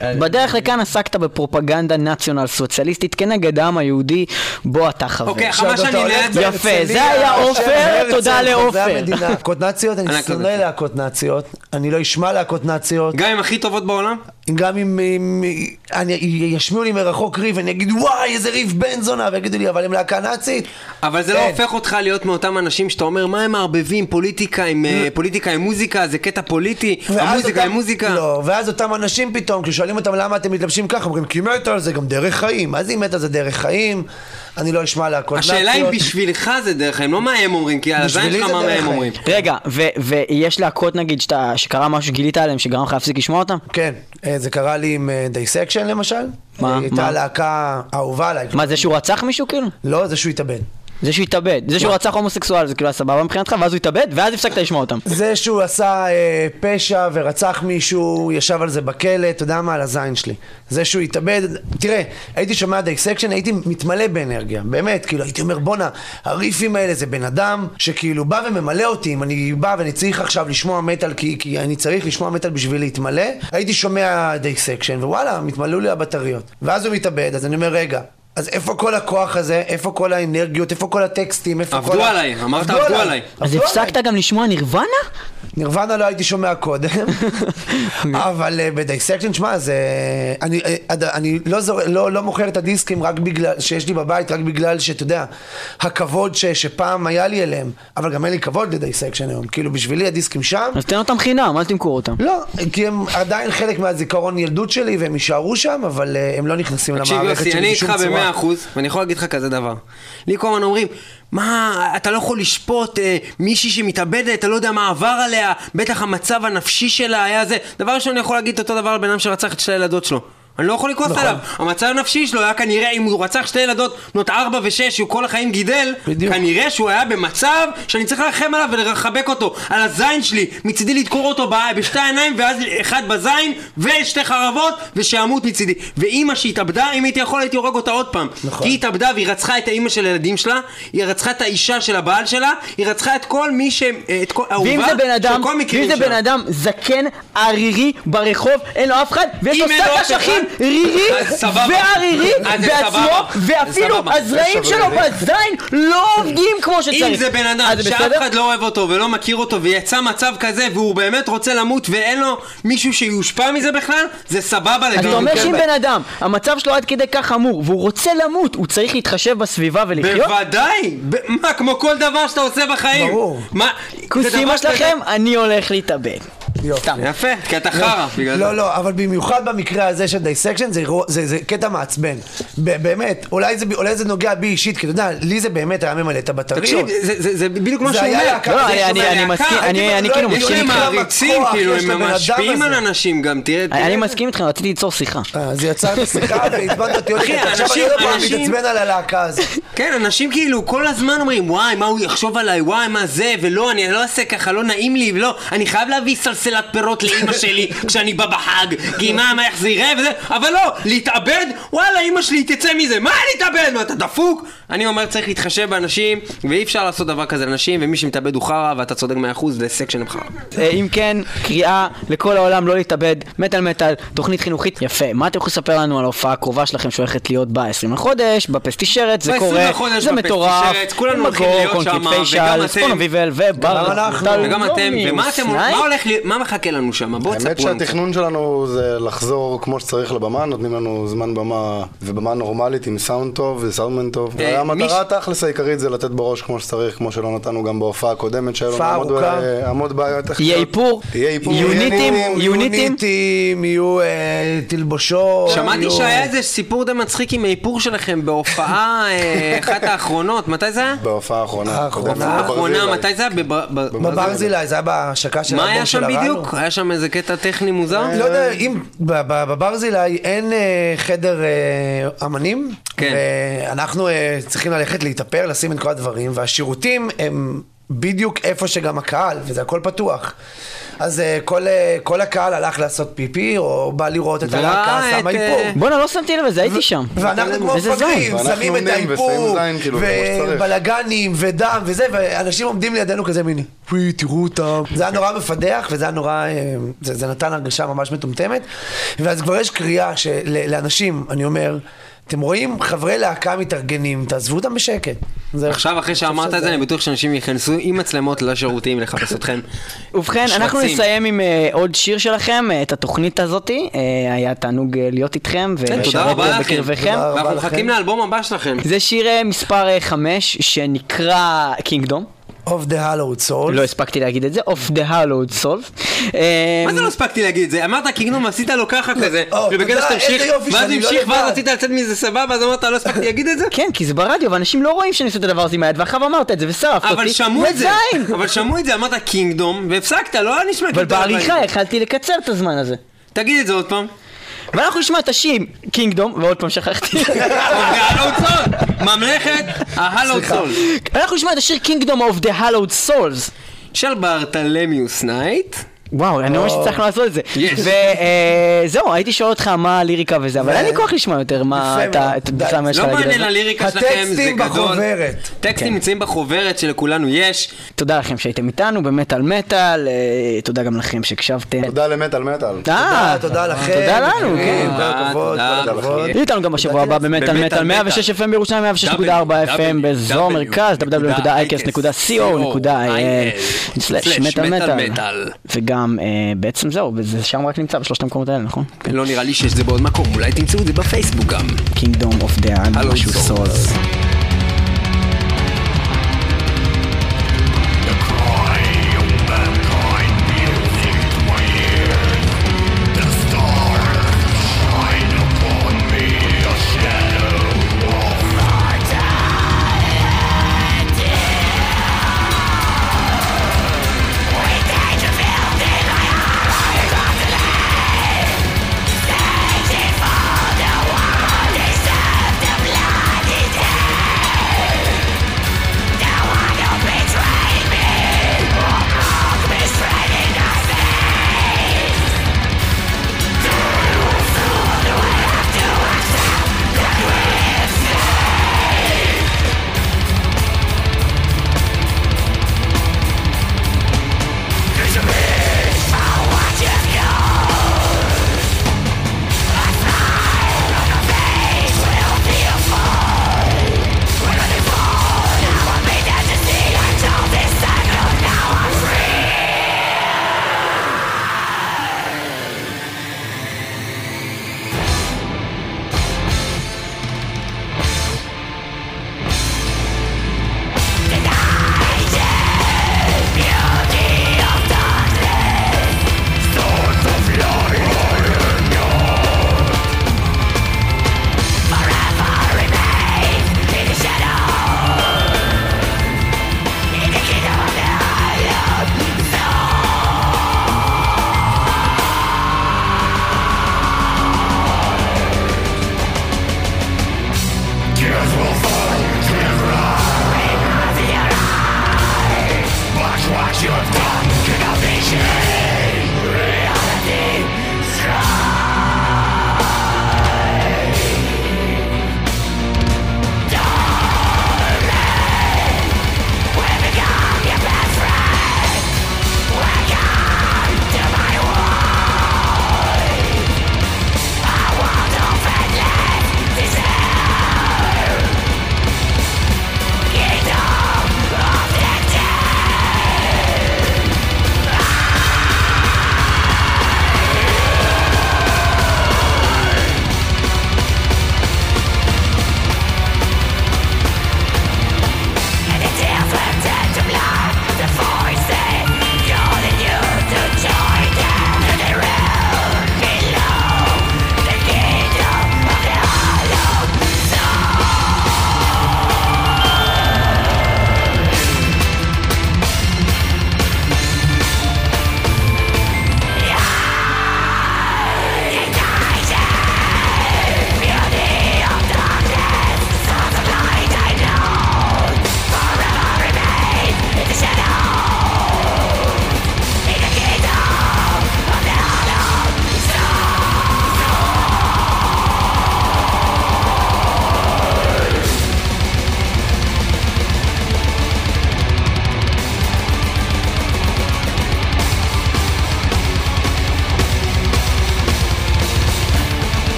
אה, בדרך לכאן עסקת בפרופגנדה נציונל סוציאליסטית כנגד העם היהודי בו אתה חבר. אוקיי, אתה שאני ליד... יפה, בהרצליה, זה היה עופר, תודה לעופר. המדינה. להקות נאציות, אני שונא. להקות נאציות, אני לא אשמע להקות נאציות. גם עם הכי טובות בעולם? גם אם, אם אני, ישמיעו לי מרחוק ריב, אני אגיד וואי איזה ריב בן זונה, ויגידו לי אבל הם להקה נאצית. אבל זה לא אין. הופך אותך להיות מאותם אנשים שאתה אומר, מה הם מערבבים פוליטיקה עם אה, פוליטיקה עם מוזיקה, זה קטע פוליטי, המוזיקה אותם- עם מוזיקה. לא, ואז אותם אנשים פתאום, כששואלים אותם למה אתם מתלבשים ככה, אומרים כי מטאל זה גם דרך חיים. מה זה אם מטאל זה דרך חיים? אני לא אשמע להקות השאלה אם נאציות. בשבילך זה דרך חיים, לא מה הם אומרים, כי על הזין שלך מה הם חיים. אומרים. רגע, ו- ויש להקות נגיד שאתה- שקרה משהו שגילית עליהם שגרם לך להפסיק לשמוע אותם? כן, אה, זה קרה לי עם Dissection למשל. מה? היא הייתה? להקה אהובה עליי. מה, זה שהוא רצח מישהו כאילו? לא, זה שהוא התאבד. זה שהוא התאבד. זה שהוא רצח הומוסקסואל זה כאילו היה סבבה מבחינתך, ואז הוא התאבד, ואז הפסקת לשמוע אותם. זה שהוא עשה אה, פשע ורצח מישהו, ישב על זה בכלא, אתה יודע מה, על הזין שלי. זה שהוא התאבד, תראה, הייתי שומע Dissection, הייתי מתמלא באנרגיה, באמת, כאילו, הייתי אומר, בואנה, הריפים האלה זה בן אדם שכאילו בא וממלא אותי, אם אני בא ואני צריך עכשיו לשמוע מטאל, כי, כי אני צריך לשמוע מטאל בשביל להתמלא, הייתי שומע Dissection, ווואלה, מתמלאו לי הבטריות. ואז הוא מתאבד, אז אני אומר, רגע. אז איפה כל הכוח הזה? איפה כל האנרגיות? איפה כל הטקסטים? איפה עבדו כל ה- עליי, אמרת עבדו עליי. אז עבדו הפסקת גם לשמוע נירוונה? נירוונה לא הייתי שומע קודם, אבל אה, ב Dissection, שמע, זה... אני, אה, אני לא, זור... לא, לא מוכר את הדיסקים רק בגלל, שיש לי בבית, רק בגלל שאתה יודע, הכבוד ש... שפעם היה לי אליהם, אבל גם אין לי כבוד לדיסקשן היום. כאילו, בשבילי הדיסקים שם. אז תן אותם חינם, אל תמכור אותם. לא, כי הם עדיין חלק מהזיכרון ילדות שלי והם יישארו שם, אבל אה, הם לא נכנסים תקשיב למערכת יוסי, שלי אני בשום איתך צורה. במאה אחוז, ואני יכול להגיד לך כזה דבר. לי כל הזמן אומרים, מה, אתה לא יכול לשפוט אה, מישהי שמתאבדת, אתה לא יודע מה עבר עליה, בטח המצב הנפשי שלה היה זה. דבר ראשון, אני יכול להגיד אותו דבר על בן אדם שרצח את שתי הילדות שלו. אני לא יכול לכעוס נכון. עליו. המצב הנפשי שלו היה כנראה, אם הוא רצח שתי ילדות בנות ארבע ושש, שהוא כל החיים גידל, כנראה שהוא היה במצב שאני צריך לרחם עליו ולחבק אותו. על הזין שלי, מצידי לדקור אותו בשתי העיניים, ואז אחד בזין, ושתי חרבות, ושימות מצידי. ואימא שהתאבדה, אם הייתי יכול הייתי הורג אותה עוד פעם. נכון. כי היא התאבדה והיא רצחה את האימא של הילדים שלה, היא רצחה את האישה של הבעל שלה, היא רצחה את כל מי ש... את כל... ואם אהובה זה בן אדם, של כל ואם מכירים זה שלה. בן אדם זקן, ערירי, ברחוב, אין לו אף אחד, ויש לו שק אשכים רירי סבבה. וערירי אז זה בעצמו. ואפילו. הזרעים שלו. בזין לא עובדים כמו שצריך. אם זה בן אדם שאף בסדר? אחד לא אוהב אותו ולא מכיר אותו ויצא מצב כזה והוא באמת רוצה למות ואין לו מישהו שיושפע מזה בכלל, זה סבבה אז לגמרי. אתה אומר שאם בן אדם, המצב שלו עד כדי כך חמור, והוא רוצה למות, הוא צריך להתחשב בסביבה ולחיות? בוודאי! מה, כמו כל דבר שאתה עושה בחיים. ברור. מה, כוס אימא שלכם, אני הולך להתאבד. סתם. יפה, כי אתה חרא. לא, לא, אבל במיוחד במקרה הזה של דיסקשן זה, אירוע- זה, זה קטע מעצבן. באמת, אולי זה, אולי זה נוגע בי אישית, כי אתה יודע, לי זה באמת היה ממלא את הבטריות. תקשיב, זה- בדיוק מה שהוא אומר. לא, אני- מסכים- אני- לא כאילו מסכים כמה מעריצים, כוח כאילו, הם משפיעים על. אנשים גם, תראה. אני. מסכים איתכם, רציתי ליצור שיחה. אה, אז יצרת שיחה והזמנת אותי עוד אחי, פעם. עכשיו אני עוד פעם מתעצבן על הלהקה הזאת. כן, אנשים כאילו כל הזמן אומרים, וואי, מה הוא יחשוב עליי, וואי, מה זה, ולא, אני לא אעשה ככה, לא נעים לי, ולא, אני חייב להביא סלסלת פירות לאימא שלי כשאני בא בחג, כי מה, מה, איך זה יראה וזה, אבל לא, להתאבד, וואלה, אימא שלי תצא מזה, מה להתאבד, מה, אתה דפוק? אני אומר, צריך להתחשב באנשים, ואי אפשר לעשות דבר כזה לאנשים, ומי שמתאבד הוא חרא, ואתה צודק מאה אחוז, זה סקשן חרא. אה, אם כן, קריאה לכל העולם לא להתאבד, מטאל מטאל, תוכנית חינוכית, יפה. מה אתם יכולים לספר לנו על ההופעה הקרובה שלכם שהולכת להיות ב-20 לחודש, בפסטישרת, זה ב- 20 קורה, זה מטורף, כולנו הולכים מגור, להיות פיישל, וגם אתם. וגם אתם, ומה אתם, אסנאי. מה הולך, להיות- מה מחכה לנו שם? בואו האמת תספרו לנו. שהתכנון שלנו זה לחזור כמו שצריך לבמה, נותנים לנו זמן במה ובמה נורמלית עם סאונד טוב וסאונדמן טוב. אה, המטרה התכלס העיקרית זה לתת בראש כמו שצריך, כמו שלא נתנו גם בהופעה הקודמת שהיו לנו המון המון בעיות. יהיה איפור, יהיה איפור. יוניטים. יוניטים. יוניטים, יהיו אה, תלבושות. שמעתי שהיה איזה סיפור די מצחיק עם האיפור שלכם בהופעה, אה, אחת האחרונות, מתי זה היה? בהופעה האחרונה. האחרונה. מתי זה היה? בברזילי, זה היה בהשקה של מה היה שם הרנו. בדיוק? היה שם איזה קטע טכני מוזר? לא יודע, אם בברזילי אין אה, חדר אה, אמנים, כן. ואנחנו אה, צריכים ללכת להתאפר, לשים את כל הדברים, והשירותים הם בדיוק איפה שגם הקהל, וזה הכל פתוח. אז אה, כל, אה, כל הקהל הלך לעשות פיפי, או בא לראות את הלהקה, את, שם אה, איפור. בואנה, לא שמתי לב לזה, הייתי שם. ואנחנו כמו ואנחנו שמים את האיפור, כאילו. ובלאגנים, ודם, וזה, ואנשים עומדים לידינו כזה מיני, וואי, תראו אותם. זה היה נורא מפדח, וזה היה נורא, אה, זה, זה נתן הרגשה ממש מטומטמת. ואז כבר יש קריאה לאנשים, אני אומר, אתם רואים חברי להקה מתארגנים, תעזבו אותם בשקט. עכשיו אחרי שאמרת את זה, אני בטוח שאנשים ייכנסו עם מצלמות לשירותים לחפש אתכם. ובכן, אנחנו. נסיים עם אה, עוד שיר שלכם, אה, את התוכנית הזאתי. אה, היה תענוג להיות איתכם כן, תודה ולשרת רבה לכם. בקרבכם. ואנחנו מחכים לאלבום הבא שלכם. זה שיר מספר 5 שנקרא קינגדום. Of the hallowed soul. לא הספקתי להגיד את זה, of the hallowed soul. אה, מה זה לא הספקתי להגיד את זה? אמרת קינגדום עשית לו ככה כזה, או, ובקטע תודה, שתמשיך, ואז שאני לא המשיך, ואז. רצית לצאת מזה סבבה, אז אמרת לא הספקתי להגיד את זה? כן, כי זה ברדיו, ואנשים לא רואים שאני עושה את הדבר הזה עם היד, ואחריו אמרת את זה, ושרפת אותי. אבל שמעו את זה. אבל שמעו את זה, אמרת קינגדום, והפסקת, לא היה נשמע אבל כאילו. בעריכה יכלתי לקצר את הזמן הזה. תגיד את זה עוד פעם. ואנחנו נשמע את השיר קינגדום, ועוד פעם שכחתי. ממלכת ה hallowed soul. אנחנו נשמע את השיר Kingdom of the hallowed souls. של Bartholomeus Night. וואו, אני ממש צריך לעשות את זה. וזהו, הייתי שואל אותך מה הליריקה וזה, אבל אין לי כוח לשמוע יותר מה אתה. בכלל מה יש לך לא להגיד על מעניין. הליריקה שלכם, זה הטקסטים גדול. בחוברת. טקסטים נמצאים בחוברת שלכולנו יש. תודה לכם שהייתם איתנו במטאל מטאל, אה, תודה גם לכם שהקשבתם. תודה למטאל מטאל. אה, תודה לכם. תודה לנו, כן, כן. כל הכבוד, תודה, כל הכבוד. יהיו איתנו גם בשבוע הבא במטאל מטאל 106 FM בירושלים, 106.4 FM באזור מרכז, www.icast.co.il/מטאל וגם אה, בעצם זהו, וזה שם רק נמצא בשלושת המקומות האלה, נכון? לא נראה לי שיש זה בעוד מקום, אולי תמצאו את זה בפייסבוק גם. Kingdom of the משהו Souls.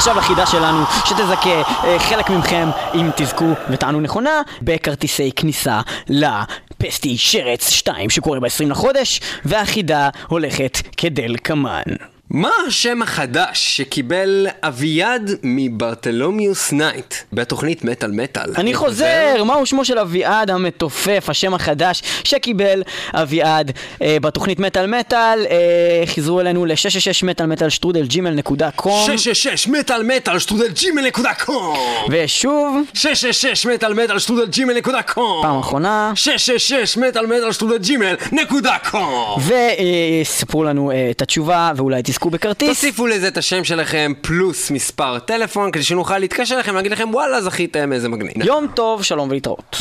ועכשיו החידה שלנו, שתזכה אה, חלק מכם, אם תזכו ותענו נכונה, בכרטיסי כניסה לפסטישרץ 2 שקורה ב-20 לחודש, והחידה הולכת כדלקמן. מה השם החדש שקיבל אביעד מ Bartholomeus Night בתוכנית מטאל מטאל? אני חוזר, מהו שמו של אביעד המתופף, השם החדש שקיבל אביעד אה, בתוכנית מטאל מטאל, אה, חזרו אלינו ל-666 מטאל מטאל שטרודל Gmail נקודה com. 666 מטאל מטאל שטרודל ג'ימל נקודה קום! ושוב 666 מטאל מטאל שטרודל ג'ימל נקודה קום! פעם אחרונה. 666 מטאל מטאל שטרודל ג'ימל נקודה קום! וספרו לנו אה, את התשובה ואולי תזכו בכרטיס תוסיפו לזה את השם שלכם פלוס מספר טלפון כדי שנוכל להתקשר אליכם ולהגיד לכם וואלה זכיתם איזה מגניב. יום טוב, שלום ולהתראות